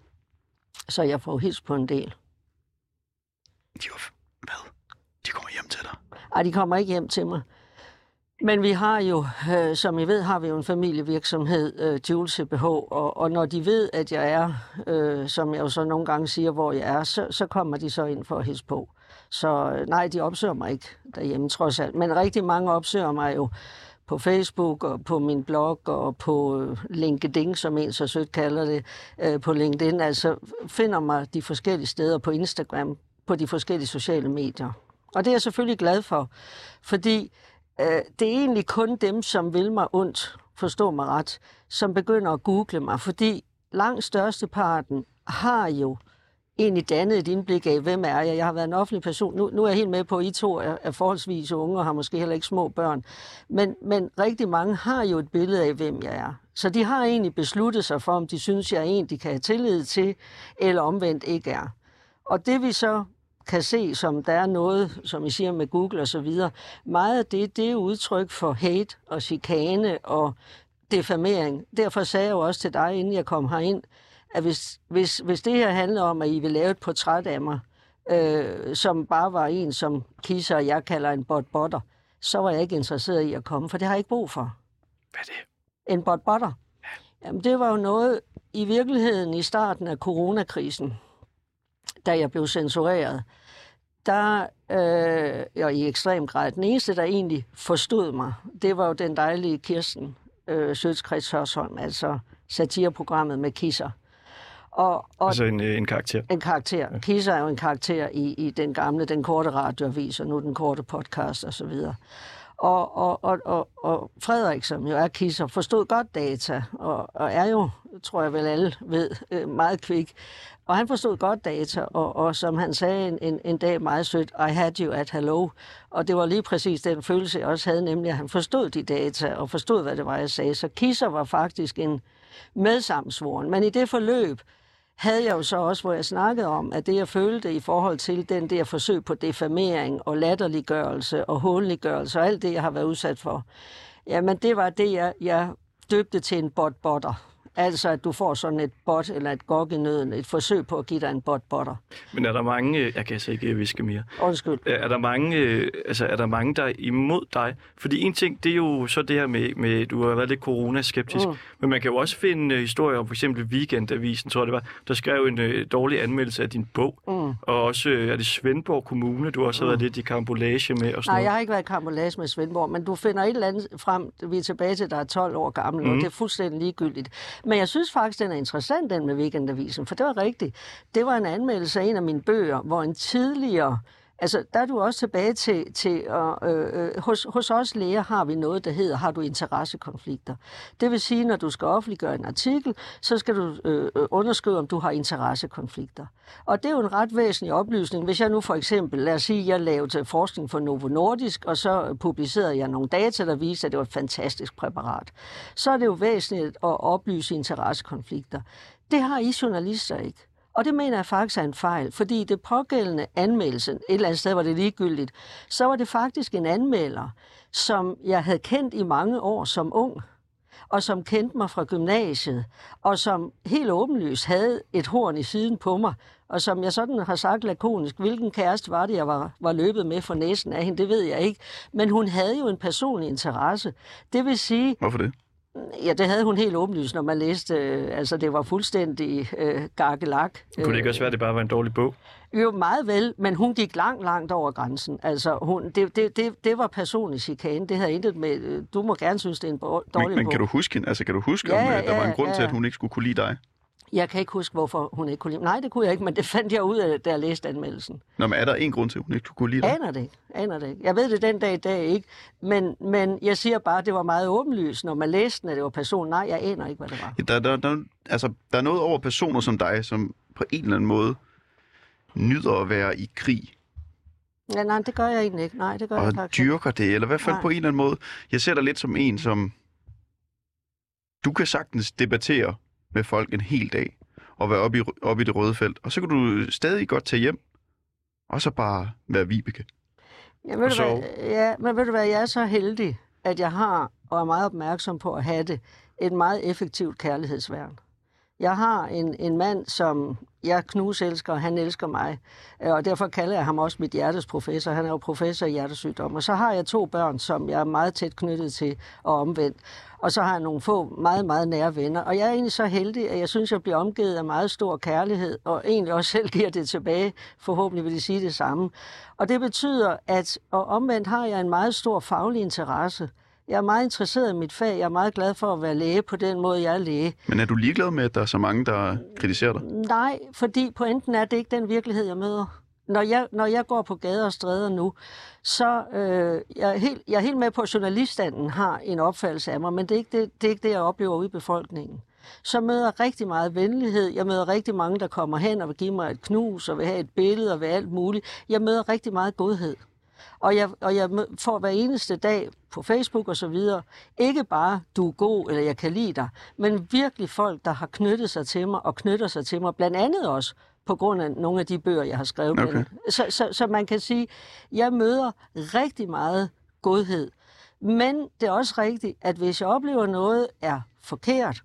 Så jeg får hils på en del. De var... Hvad? De kommer hjem til dig. Ej, de kommer ikke hjem til mig. Men vi har jo, øh, som I ved, har vi jo en familievirksomhed, øh, Jules CBH, og, og når de ved, at jeg er, øh, som jeg jo så nogle gange siger, hvor jeg er, så, så kommer de så ind for at hilse på. Så øh, nej, de opsøger mig ikke derhjemme, trods alt. Men rigtig mange opsøger mig jo på Facebook og på min blog og på øh, LinkedIn, som en så sødt kalder det, øh, på LinkedIn. Altså finder mig de forskellige steder på Instagram, på de forskellige sociale medier. Og det er jeg selvfølgelig glad for, fordi øh, det er egentlig kun dem, som vil mig ondt, forstå mig ret, som begynder at google mig, fordi langt størsteparten har jo egentlig dannet et indblik af, hvem er jeg. Jeg har været en offentlig person. Nu, nu er jeg helt med på, at I to er, er forholdsvis unge og har måske heller ikke små børn. Men, men rigtig mange har jo et billede af, hvem jeg er. Så de har egentlig besluttet sig for, om de synes, jeg er en, de kan have tillid til, eller omvendt ikke er. Og det vi så kan se, som der er noget, som I siger med Google og så videre, meget af det, det er udtryk for hate og chikane og defamering. Derfor sagde jeg jo også til dig, inden jeg kom herind, at hvis, hvis, hvis det her handler om, at I vil lave et portræt af mig, øh, som bare var en, som Kisser og jeg kalder en bot-botter, så var jeg ikke interesseret i at komme, for det har jeg ikke brug for. Hvad er det? En bot-botter? Jamen, det var jo noget i virkeligheden i starten af coronakrisen, da jeg blev censureret. Der, øh, ja, i ekstrem grad, den eneste, der egentlig forstod mig, det var jo den dejlige Kirsten øh, Sødskreds Hørsholm, altså satireprogrammet med Kisser. Og, og Altså en, øh, en karakter. en karakter. Ja. Kisser er jo en karakter i, i den gamle, den korte radioavis, og nu den korte podcast og så. Og, og, og, og, og Frederik, som jo er kisser, forstod godt data, og, og er jo, tror jeg vel alle ved, øh, meget kvik. Og han forstod godt data, og, og som han sagde en, en, en dag meget sødt, I had you at hello. Og det var lige præcis den følelse, jeg også havde, nemlig at han forstod de data, og forstod, hvad det var, jeg sagde. Så kisser var faktisk en medsamsvoren. Men i det forløb, havde jeg jo så også, hvor jeg snakkede om, at det jeg følte i forhold til den der forsøg på defamering og latterliggørelse og hånliggørelse og alt det, jeg har været udsat for, jamen det var det, jeg, jeg døbte til en bot-botter. Altså, at du får sådan et bot eller et gok i nøden, et forsøg på at give dig en bot-botter. Men er der mange... øh, Jeg kan altså ikke øh, viske mere. Undskyld. Er er der mange, øh, altså er der mange, der er imod dig? Fordi en ting, det er jo så det her med, med du har været lidt coronaskeptisk, Mm. mm. men man kan jo også finde øh, historier om for eksempel Weekendavisen, tror jeg det var, der skrev en øh, dårlig anmeldelse af din bog, Mm. og også øh, er det Svendborg Kommune, du også har været lidt i karambolage med og sådan Nej, jeg noget. har ikke været i karambolage med Svendborg, men du finder et eller andet frem, vi er tilbage til, der er 12 år gammel, mm. og det er fuldstændig ligegyldigt. Men jeg synes faktisk, den er interessant, den med Weekendavisen, for det var rigtigt. Det var en anmeldelse af en af mine bøger, hvor en tidligere Altså, der er du også tilbage til, til at, øh, øh, hos, hos os læger har vi noget, der hedder, har du interessekonflikter. Det vil sige, når du skal offentliggøre en artikel, så skal du øh, øh, underskrive, om du har interessekonflikter. Og det er jo en ret væsentlig oplysning. Hvis jeg nu for eksempel, lad os sige, jeg lavede forskning for Novo Nordisk, og så publicerede jeg nogle data, der viste, at det var et fantastisk præparat, så er det jo væsentligt at oplyse interessekonflikter. Det har I journalister ikke. Og det mener jeg faktisk er en fejl, fordi det pågældende anmeldelse, et eller andet sted var det ligegyldigt, så var det faktisk en anmelder, som jeg havde kendt i mange år som ung, og som kendte mig fra gymnasiet, og som helt åbenlyst havde et horn i siden på mig, og som jeg sådan har sagt lakonisk, hvilken kæreste var det, jeg var, var løbet med for næsen af hende, det ved jeg ikke. Men hun havde jo en personlig interesse. Det vil sige, Hvorfor det? Ja, det havde hun helt åbenlyst, når man læste, øh, altså det var fuldstændig øh, gargelak. Kunne det ikke også være, at det bare var en dårlig bog? Jo, meget vel, men hun gik langt, langt over grænsen. Altså, hun, det, det, det, det var personlig chikane. Det havde intet med... øh, Du må gerne synes, det er en dårlig Men, men bog. kan du huske hende? Altså, kan du huske, Ja, om ja, øh, der var en ja, grund til, ja. at hun ikke skulle kunne lide dig? Jeg kan ikke huske, hvorfor hun ikke kunne lide Nej, det kunne jeg ikke, men det fandt jeg ud af, da jeg læste anmeldelsen. Nå, men er der en grund til, at hun ikke kunne lide dig? Aner det ikke. Aner det ikke. Jeg ved det den dag i dag ikke. Men, men jeg siger bare, at det var meget åbenlyst, når man læste den, at det var person. Nej, jeg aner ikke, hvad det var. Ja, Der, der, der, altså, der er noget over personer som dig, som på en eller anden måde nyder at være i krig, Ja, nej, det gør jeg egentlig ikke. Nej, det gør jeg og faktisk ikke. dyrker det, eller i hvert fald Nej. på en eller anden måde. Jeg ser dig lidt som en, som du kan sagtens debattere med folk en hel dag, og være oppe i, oppe i det røde felt, og så kan du stadig godt tage hjem, og så bare være Vibeke. Ja, ved du hvad, ja, men ved du hvad, jeg er så heldig, at jeg har, og er meget opmærksom på at have det, et meget effektivt kærlighedsværn. Jeg har en, en mand, som jeg knuselsker, og han elsker mig, øh, og derfor kalder jeg ham også mit hjertes professor. Han er jo professor i hjertesygdom. Og så har jeg to børn, som jeg er meget tæt knyttet til og omvendt. Og så har jeg nogle få meget, meget nære venner. Og jeg er egentlig så heldig, at jeg synes, jeg bliver omgivet af meget stor kærlighed, og egentlig også selv giver det tilbage. Forhåbentlig vil de sige det samme. Og det betyder, at og omvendt har jeg en meget stor faglig interesse. Jeg er meget interesseret i mit fag. Jeg er meget glad for at være læge på den måde, jeg er læge. Men er du ligeglad med, at der er så mange, der kritiserer dig? Nej, fordi pointen er, at det ikke er den virkelighed, jeg møder. Når jeg, når jeg går på gader og stræder nu, så øh, jeg, er helt, jeg er helt med på, at journaliststanden har en opfattelse af mig, men det er, ikke det, det er ikke det, jeg oplever ude i befolkningen. Så møder jeg rigtig meget venlighed. Jeg møder rigtig mange, der kommer hen og vil give mig et knus og vil have et billede og vil alt muligt. Jeg møder rigtig meget godhed. Og jeg, og jeg får hver eneste dag på Facebook og så videre, ikke bare, du er god, eller jeg kan lide dig, men virkelig folk, der har knyttet sig til mig, og knytter sig til mig, blandt andet også på grund af nogle af de bøger, jeg har skrevet. Okay. Okay. Så, så, så man kan sige, jeg møder rigtig meget godhed. Men det er også rigtigt, at hvis jeg oplever noget er forkert,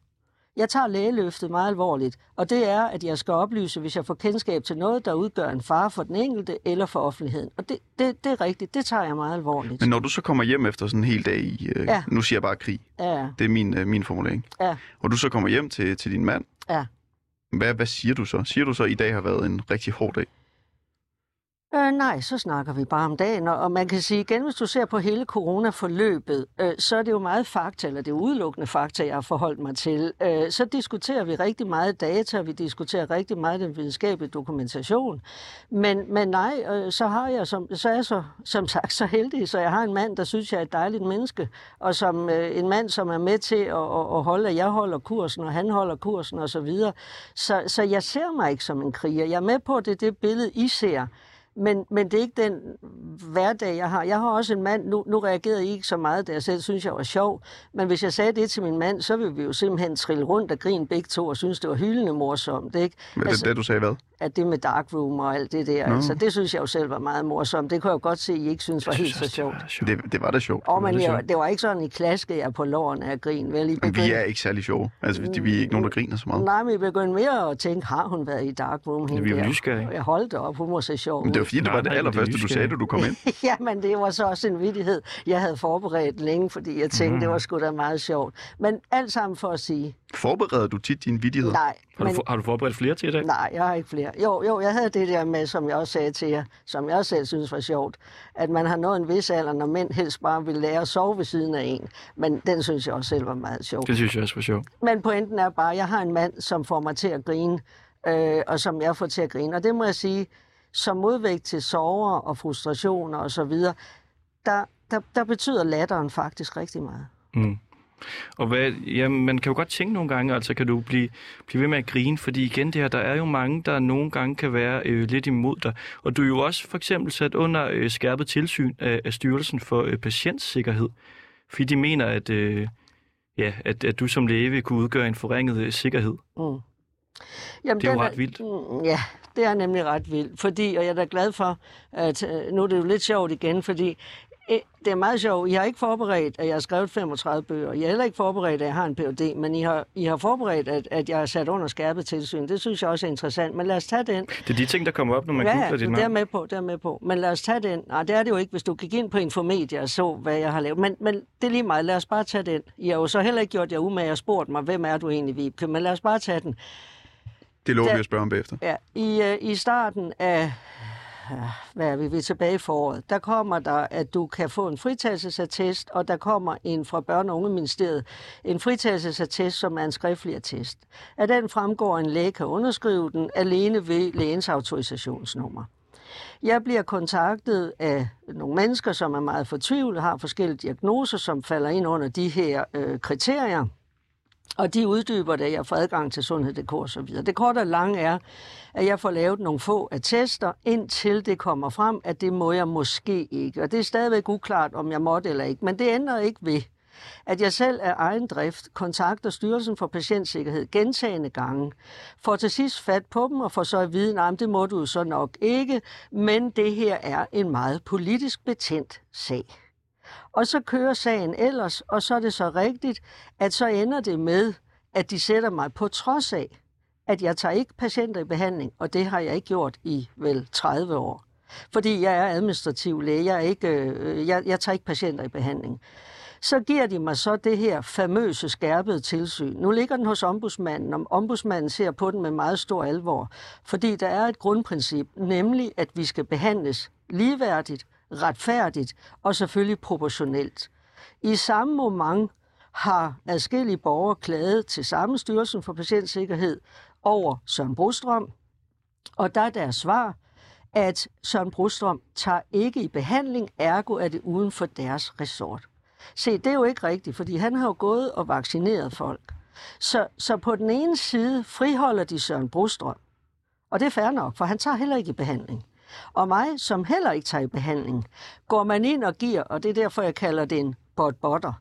Jeg tager lægeløftet meget alvorligt, og det er, at jeg skal oplyse, hvis jeg får kendskab til noget, der udgør en fare for den enkelte eller for offentligheden. Og det, det, det er rigtigt, det tager jeg meget alvorligt. Men når du så kommer hjem efter sådan en hel dag i, øh, Ja. nu siger jeg bare krig, Ja, det er min, øh, min formulering, ja, og du så kommer hjem til, til din mand, ja. hvad, hvad siger du så? Siger du så, at i dag har været en rigtig hård dag? Øh, nej, så snakker vi bare om dagen, og, og man kan sige igen, hvis du ser på hele coronaforløbet, øh, så er det jo meget fakta, eller det er udelukkende fakta, jeg har forholdt mig til. Øh, så diskuterer vi rigtig meget data, vi diskuterer rigtig meget den videnskabelige dokumentation. Men, men nej, øh, så har jeg som, så er jeg så, som sagt så heldig, så jeg har en mand, der synes, jeg er et dejligt menneske, og som øh, en mand, som er med til at, at, at holde, at jeg holder kursen, og han holder kursen osv. Så, videre. så, så jeg ser mig ikke som en kriger. Jeg er med på, at det er det billede, I ser. Men, men det er ikke den hverdag, jeg har. Jeg har også en mand, nu, nu reagerede I ikke så meget, da jeg selv synes, jeg var sjov, men hvis jeg sagde det til min mand, så ville vi jo simpelthen trille rundt og grine begge to og synes, det var hyldende morsomt. Ikke? Altså, det, det, du sagde hvad? At det med darkroom og alt det der, Nå. altså, det synes jeg jo selv var meget morsomt. Det kunne jeg jo godt se, at I ikke synes var helt så sjovt. Det, det var da sjovt. Og men jeg, sjovt. det var ikke sådan, I klaskede jer på lårene af grin, vel? I Men vi begyndte- er ikke særlig sjove. Altså, vi, vi er ikke nogen, der griner så meget. Nej, men I begyndte mere at tænke, har hun været i darkroom? hende vi er nysgerrige. Jeg holdt op, hun må se sjov Men det. Var fordi, det var det er allerførste, du sagde, da du kom ind. Ja, men det var så også en vittighed, jeg havde forberedt længe, fordi jeg tænkte, mm. det var sgu da meget sjovt. Men alt sammen for at sige, Forbereder du tit dine vittigheder? nej, Har, men, du, for, har du forberedt flere til i dag? nej, jeg har ikke flere. Jo, jo, jeg havde det der med, som jeg også sagde til jer, som jeg også selv synes var sjovt, at man har nået en vis alder, når mænd helst bare vil lære at sove ved siden af en. Men den synes jeg også selv var meget sjov. Det synes jeg også var sjovt. Men pointen er bare, at jeg har en mand, som får mig til at grine, øh, og som jeg får til at grine. Og det må jeg sige, som modvægt til sorger og frustrationer og så videre, der, der, der betyder latteren faktisk rigtig meget. Mm. Og hvad, ja, man kan jo godt tænke nogle gange, altså kan du blive, blive ved med at grine, fordi igen det her, der er jo mange, der nogle gange kan være øh, lidt imod dig. Og du er jo også for eksempel sat under øh, skærpet tilsyn af, af Styrelsen for øh, Patientsikkerhed, fordi de mener, at, øh, ja, at, at du som læge vil kunne udgøre en forringet øh, sikkerhed. Mm. Jamen, Det er jo ret vildt. Mm, Ja, det er nemlig ret vildt. Fordi, og jeg er da glad for, at øh, nu er det jo lidt sjovt igen, fordi øh, det er meget sjovt. I har ikke forberedt, at jeg har skrevet 35 bøger. I har heller ikke forberedt, at jeg har en Ph.D., men I har, I har forberedt, at, at jeg er sat under skærpet tilsyn. Det synes jeg også er interessant. Men lad os tage den. Det er de ting, der kommer op, når man ja, googler ja, dit det er navn. med på, det er med på. Men lad os tage den. Nej, det er det jo ikke, hvis du gik ind på Infomedia og så, hvad jeg har lavet. Men, men det er lige meget. Lad os bare tage den. I har jo så heller ikke gjort jer umage og spurgt mig, hvem er du egentlig, Vibke? Men lad os bare tage den. Det lover Da- vi at spørge om bagefter. Ja, i, øh, i starten af, hvad er vi, vi er tilbage i foråret, der kommer der, at du kan få en fritagelsesattest, og der kommer en fra Børne- og Ungeministeriet, en fritagelsesattest, som er en skriftlig attest. Af den fremgår, at en læge kan underskrive den alene ved lægens autorisationsnummer. Jeg bliver kontaktet af nogle mennesker, som er meget fortvivlet, har forskellige diagnoser, som falder ind under de her øh, kriterier. Og de uddyber det, jeg får adgang til sundhed.dk og så videre. Det korte og lange er, at jeg får lavet nogle få attester, indtil det kommer frem, at det må jeg måske ikke. Og det er stadigvæk uklart, om jeg måtte eller ikke. Men det ændrer ikke ved, at jeg selv af egen drift kontakter Styrelsen for Patientsikkerhed gentagende gange, får til sidst fat på dem og får så at vide, nej, det må du så nok ikke, men det her er en meget politisk betændt sag. Og så kører sagen ellers, og så er det så rigtigt, at så ender det med, at de sætter mig på trods af, at jeg tager ikke patienter i behandling, og det har jeg ikke gjort i vel 30 år. Fordi jeg er administrativ læge, jeg, er ikke, øh, jeg, jeg tager ikke patienter i behandling. Så giver de mig så det her famøse skærpede tilsyn. Nu ligger den hos ombudsmanden, og ombudsmanden ser på den med meget stor alvor. Fordi der er et grundprincip, nemlig at vi skal behandles ligeværdigt, retfærdigt og selvfølgelig proportionelt. I samme moment har adskillige borgere klaget til samme Styrelsen for Patientsikkerhed over Søren Brostrøm, og der er deres svar, at Søren Brostrøm tager ikke i behandling, ergo er det uden for deres resort. Se, det er jo ikke rigtigt, fordi han har jo gået og vaccineret folk. Så, så på den ene side friholder de Søren Brostrøm, og det er fair nok, for han tager heller ikke i behandling. Og mig, som heller ikke tager i behandling, går man ind og giver, og det er derfor, jeg kalder det en bot-botter,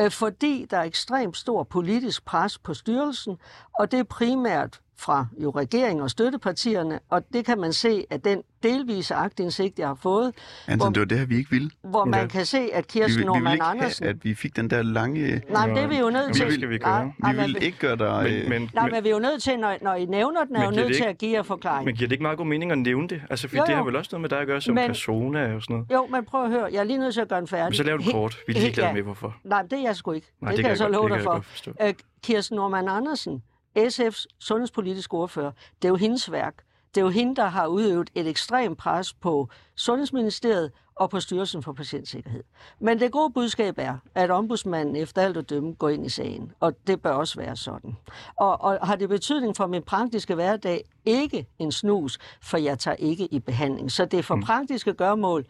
øh, fordi der er ekstremt stor politisk pres på styrelsen, og det er primært fra jo regeringen og støttepartierne, og det kan man se af den delvise agtindsigt, jeg har fået, Anton, Hvor- det var det her, vi ikke ville. hvor man Ja. kan se, at Vi, Kirsten vil- vi ville Norman ikke Andersen... have, at vi fik den der lange... Nej, men det er vi jo nødt Vi til. vil- skal vi Nej, gøre. nej, Vi vil ikke gøre dig... Men, men, Nej, men, men vi er jo nødt til, når, når I nævner den, er jo nødt det til ikke- at give jer forklaring. men giver det ikke meget god mening at nævne det? Altså, fordi Jo, det jo. har vel også noget med dig at gøre som Men- persona og sådan noget. Jo, men prøv at høre, jeg er lige nødt til at gøre den færdig. Men så lav den kort. Vi er ligeglade ja. med, hvorfor. Nej, det er jeg sgu ikke. Nej, det, kan jeg så love det dig for. Øh, Kirsten Norman Andersen, SF's sundhedspolitiske ordfører, det er jo hendes værk. Det er jo hende, der har udøvet et ekstremt pres på Sundhedsministeriet og på Styrelsen for Patientsikkerhed. Men det gode budskab er, at ombudsmanden efter alt at dømme går ind i sagen, og det bør også være sådan. Og, og har det betydning for min praktiske hverdag? Ikke en snus, for jeg tager ikke i behandling. Så det er for praktiske gørmål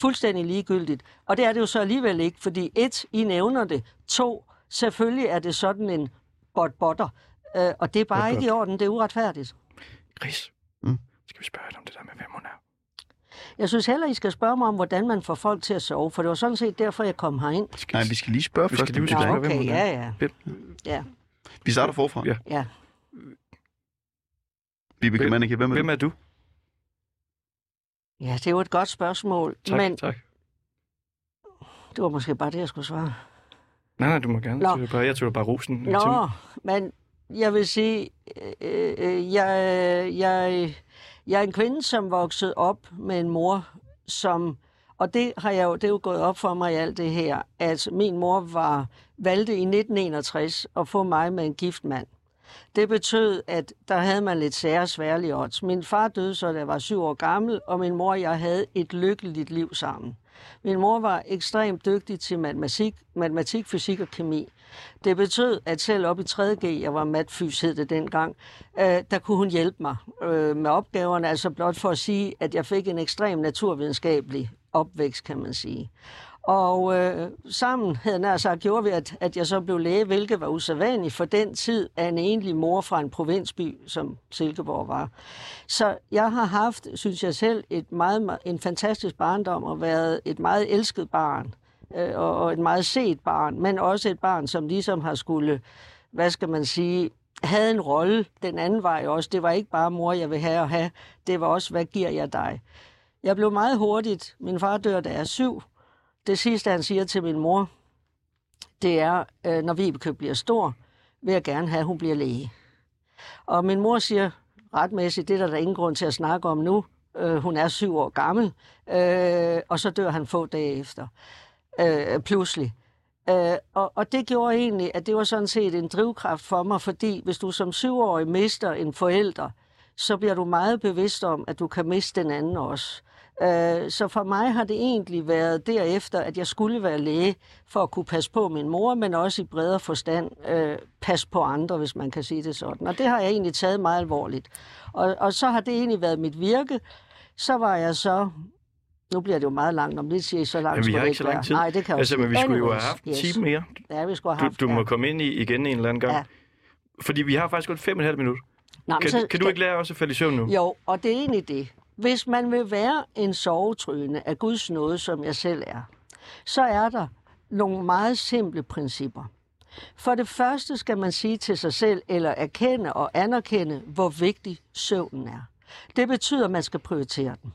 fuldstændig ligegyldigt. Og det er det jo så alligevel ikke, fordi et, I nævner det. To, selvfølgelig er det sådan en bot-botter. Øh, og det er bare Bot-bot. ikke i orden, det er uretfærdigt. Chris, Mm. skal vi spørge dig om det der med, hvem hun er? Jeg synes heller, I skal spørge mig om, hvordan man får folk til at sove, for det var sådan set derfor, jeg kom herind. Skal Nej, vi skal lige spørge Vi først. skal lige det spørge, hvem okay, hun er. ja, ja. Hvem? Ja, Vi starter forfra. Ja. ja. Vibeke Hvem- Manneke, hvem er Hvem du? er du? ja, det er jo et godt spørgsmål, Tak, men tak. det var måske bare det, jeg skulle svare. Nej, nej, du må gerne. Nå. Jeg tog bare, rosen. Nå, men jeg vil sige, øh, øh, øh, jeg, jeg, jeg er en kvinde, som voksede op med en mor, som, og det har jeg jo, det er jo gået op for mig i alt det her, at min mor var valgte i 1961 at få mig med en gift mand. Det betød, at der havde man lidt sære sværlige odds. Min far døde, så da jeg var syv år gammel, og min mor og jeg havde et lykkeligt liv sammen. Min mor var ekstremt dygtig til matematik, matematik fysik og kemi. Det betød, at selv op i 3.G, jeg var matfys hed det dengang, øh, der kunne hun hjælpe mig øh, med opgaverne, altså blot for at sige, at jeg fik en ekstrem naturvidenskabelig opvækst, kan man sige. Og øh, sammen, havde jeg nær sagt, gjorde vi, at, at jeg så blev læge, hvilket var usædvanligt for den tid af en enlig mor fra en provinsby, som Silkeborg var. Så jeg har haft, synes jeg selv, et meget, en fantastisk barndom og været et meget elsket barn øh, og og et meget set barn, men også et barn, som ligesom har skulle, hvad skal man sige, havde en rolle den anden vej også. Det var ikke bare mor, jeg vil have og have. Det var også, hvad giver jeg dig? Jeg blev meget hurtigt. Min far dør, da jeg er syv. Det sidste, han siger til min mor, det er, øh, når Vibeke bliver stor, vil jeg gerne have, at hun bliver læge. Og min mor siger retmæssigt, det er der, der ingen grund til at snakke om nu. Øh, hun er syv år gammel, øh, og så dør han få dage efter. Øh, pludselig. Øh, og, og det gjorde egentlig, at det var sådan set en drivkraft for mig, fordi hvis du som syvårig mister en forælder, så bliver du meget bevidst om, at du kan miste den anden også. Øh, så for mig har det egentlig været derefter, at jeg skulle være læge for at kunne passe på min mor, men også i bredere forstand øh, passe på andre, hvis man kan sige det sådan. Og det har jeg egentlig taget meget alvorligt. Og, og så har det egentlig været mit virke. Så var jeg så... Nu bliver det jo meget langt, om lidt siger I, så langt Men vi har det ikke så lang tid. Nej, det kan Altså, men vi skulle jo have haft yes. time mere. Ja, vi skulle have Du, haft du må ja. komme ind i igen en eller anden gang. Ja. Fordi vi har faktisk gået fem og et halvt minut. Nå, men Kan, så- kan du ikke lære os at falde i søvn nu? Jo, og det er egentlig det. Hvis man vil være en sovetryne af Guds nåde, som jeg selv er, så er der nogle meget simple principper. For det første skal man sige til sig selv, eller erkende og anerkende, hvor vigtig søvnen er. Det betyder, at man skal prioritere den.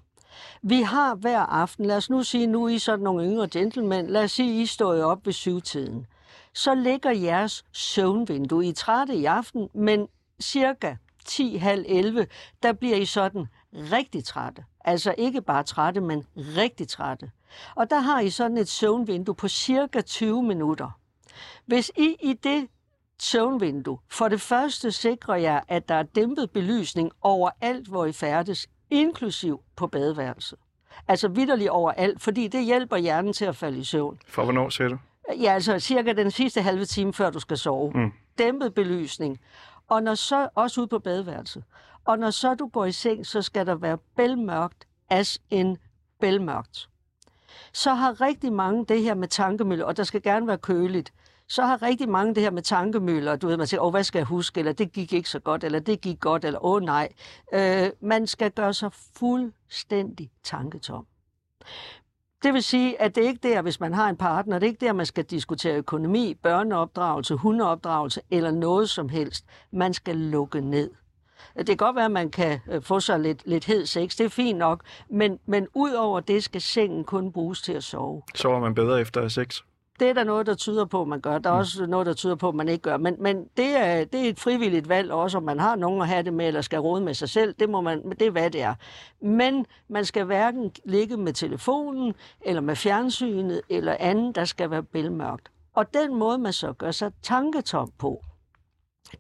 Vi har hver aften, lad os nu sige, nu er I sådan nogle yngre gentlemen, lad os sige, I står op ved syvtiden. Så ligger jeres søvnvindue. I er trætte i aften, men cirka 10.30, der bliver I sådan rigtig trætte. Altså ikke bare trætte, men rigtig trætte. Og der har I sådan et søvnvindue på cirka 20 minutter. Hvis I i det søvnvindue for det første sikrer jer, at der er dæmpet belysning overalt, hvor I færdes, inklusiv på badeværelset. Altså vidderligt overalt, fordi det hjælper hjernen til at falde i søvn. For hvornår, siger du? Ja, altså cirka den sidste halve time, før du skal sove. Mm. Dæmpet belysning. Og når så, også ude på badeværelset. Og når så du går i seng, så skal der være bælmørkt, as en bælmørkt. Så har rigtig mange det her med tankemøller, og der skal gerne være køligt. Så har rigtig mange det her med tankemøller, du ved, man siger, åh, hvad skal jeg huske, eller det gik ikke så godt, eller det gik godt, eller åh nej. Øh, man skal gøre sig fuldstændig tanketom. Det vil sige, at det er ikke der, hvis man har en partner, det er ikke der, man skal diskutere økonomi, børneopdragelse, hundeopdragelse eller noget som helst. Man skal lukke ned. Det kan godt være, at man kan øh, få sig lidt, lidt hed sex, det er fint nok, men, men ud over det skal sengen kun bruges til at sove. Sover man bedre efter sex? Det er der noget, der tyder på, at man gør. Der er også noget, der tyder på, at man ikke gør. Men, men det, er, det er et frivilligt valg også, om man har nogen at have det med, eller skal råde med sig selv. Det, må man, det er, hvad det er. Men man skal hverken ligge med telefonen, eller med fjernsynet, eller andet, der skal være bælmørkt. Og den måde, man så gør sig tanketom på,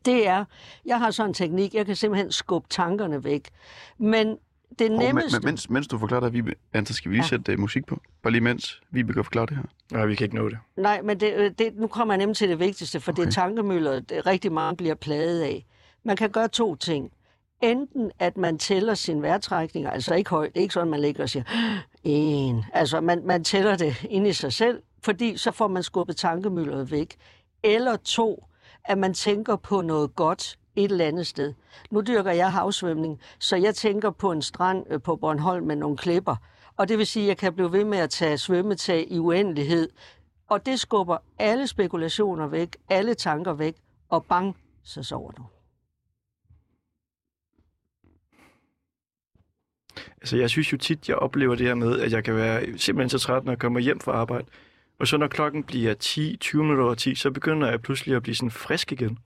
det er, jeg har sådan en teknik, jeg kan simpelthen skubbe tankerne væk. Men det nemmeste... men, mens, mens du forklarer det, Vibe, Anta, skal vi lige Ja. sætte uh, musik på? Bare lige mens Vibe kan forklare det her. Nej, vi kan ikke nå det. Nej, men det, øh, det, nu kommer jeg nemlig til det vigtigste, for okay. det er tankemøller, det rigtig meget bliver plaget af. Man kan gøre to ting. Enten at man tæller sine vejrtrækninger, altså ikke højt, det er ikke sådan, man ligger og siger, en. Altså man, man tæller det ind i sig selv, fordi så får man skubbet tankemølleret væk. Eller to, at man tænker på noget godt et eller andet sted. Nu dyrker jeg havsvømning, så jeg tænker på en strand øh, på Bornholm med nogle klipper. Og det vil sige, at jeg kan blive ved med at tage svømmetag i uendelighed. Og det skubber alle spekulationer væk, alle tanker væk, og bang, så sover du. Altså, jeg synes jo tit, jeg oplever det her med, at jeg kan være simpelthen så træt, når jeg kommer hjem fra arbejde. Og så når klokken bliver 10, 20 minutter over 10, så begynder jeg pludselig at blive sådan frisk igen.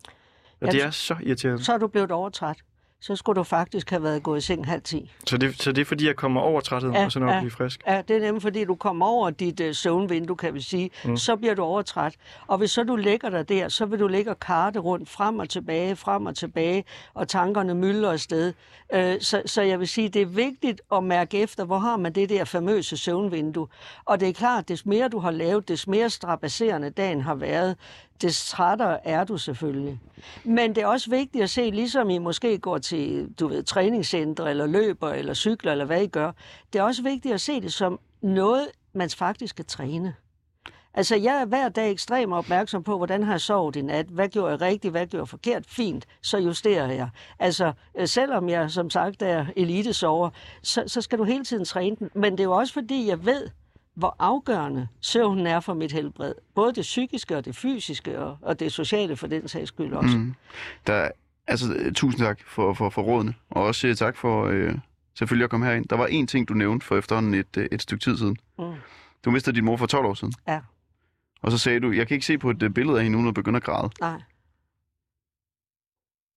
Og det er så irriterende. Så er du blevet overtræt. Så skulle du faktisk have været gået i seng halv 10. Så det, så det er fordi, jeg kommer over trætheden, Ja, og så når ja. bliver frisk. Ja, det er nemlig fordi, du kommer over dit øh, søvnvindue, kan vi sige. Mm. Så bliver du overtræt. Og hvis så du lægger dig der, så vil du ligge og karte rundt frem og tilbage, frem og tilbage, og tankerne mylder afsted. Øh, så, så jeg vil sige, det er vigtigt at mærke efter, hvor har man det der famøse søvnvindue. Og det er klart, des mere du har lavet, des mere strapasserende dagen har været, des trættere er du selvfølgelig. Men det er også vigtigt at se, ligesom I måske går til, du ved, træningscentre, eller løber, eller cykler, eller hvad I gør, det er også vigtigt at se det som noget, man faktisk skal træne. Altså, jeg er hver dag ekstremt opmærksom på, hvordan har jeg sovet i nat? Hvad gjorde jeg rigtigt? Hvad gjorde jeg forkert? Fint, så justerer jeg. Altså, øh, selvom jeg som sagt er elitesover, så, så skal du hele tiden træne den. Men det er jo også fordi, jeg ved, hvor afgørende søvnen er for mit helbred. Både det psykiske og det fysiske og, og det sociale for den sags skyld også. Mm. Der, altså, tusind tak for, for, for rådene, og også øh, tak for øh, selvfølgelig at komme herind. Der var en ting, du nævnte for efterhånden et, øh, et stykke tid siden. Mm. Du mistede din mor for 12 år siden. Ja. Og så sagde du, jeg kan ikke se på et øh, billede af hende, uden at begynde at græde. Nej.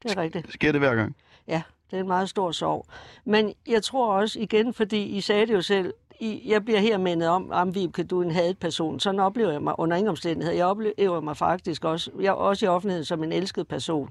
Det er rigtigt. Sker det hver gang? Ja, det er en meget stor sorg. Men jeg tror også igen, fordi I sagde det jo selv, I, jeg bliver her mindet om, om Vibeke, du er en hadet person. Sådan oplever jeg mig under ingen omstændighed. Jeg oplever mig faktisk også, jeg også i offentligheden som en elsket person.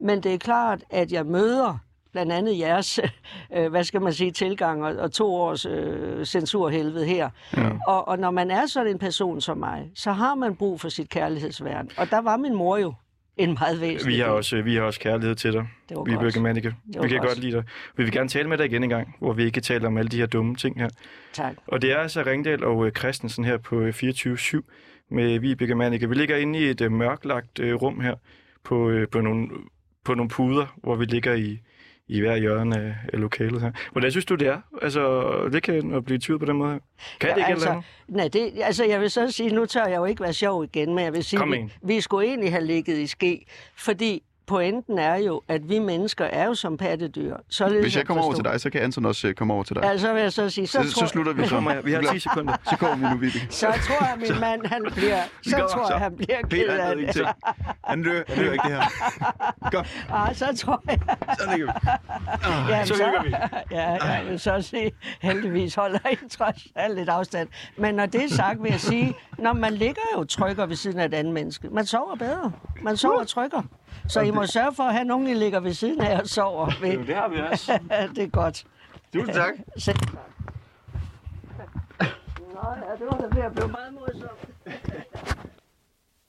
Men det er klart, at jeg møder blandt andet jeres, øh, hvad skal man sige, tilgang og, og to års øh, censurhelvede her. Ja. Og, og når man er sådan en person som mig, så har man brug for sit kærlighedsværn. Og der var min mor jo en meget væsentlig Vi har også, vi har også kærlighed til dig, Det var Vibeke godt. Mannicke. var Vi kan godt. godt lide dig. Vi vil gerne tale med dig igen en gang, hvor vi ikke taler om alle de her dumme ting her. Tak. Og det er altså Ringdal og øh, Christensen her på øh, 24-7 med Vibeke Mannicke. Vi ligger inde i et øh, mørklagt øh, rum her på, øh, på, nogle, på nogle puder, hvor vi ligger i, i hver hjørne af, lokalet her. Hvordan synes du, det er? Altså, det kan at blive tyvet på den måde. Kan det ikke altså, nej, det, altså jeg vil så sige, nu tør jeg jo ikke være sjov igen, men jeg vil sige, vi, vi skulle egentlig have ligget i ske, fordi pointen er jo, at vi mennesker er jo som pattedyr. Således Hvis jeg at kommer over til dig, så kan Anton også øh, komme over til dig. Ja, så vil jeg så sige, så, Så, tror, så slutter vi så. Jeg? Vi har 10 sekunder. Så kommer vi nu, Vibeke. så tror jeg, min mand, han bliver, så Godt, tror så. jeg, han bliver ked af det. Han dør, han dør ikke det her. Kom, Ah, så tror jeg, så ligger vi. Jamen, så hygger vi. Ja, jeg vil så sige, heldigvis holder I trods alt lidt afstand. Men når det er sagt, vil jeg sige, når man ligger jo trykker ved siden af et andet menneske. Man sover bedre. Man sover trykker. Så I må sørge for at have nogen, I ligger ved siden af og sover ved. Det har vi også. det er godt. Tusind tak. Selv tak. Nå ja, det var da ved at blive meget morsomt.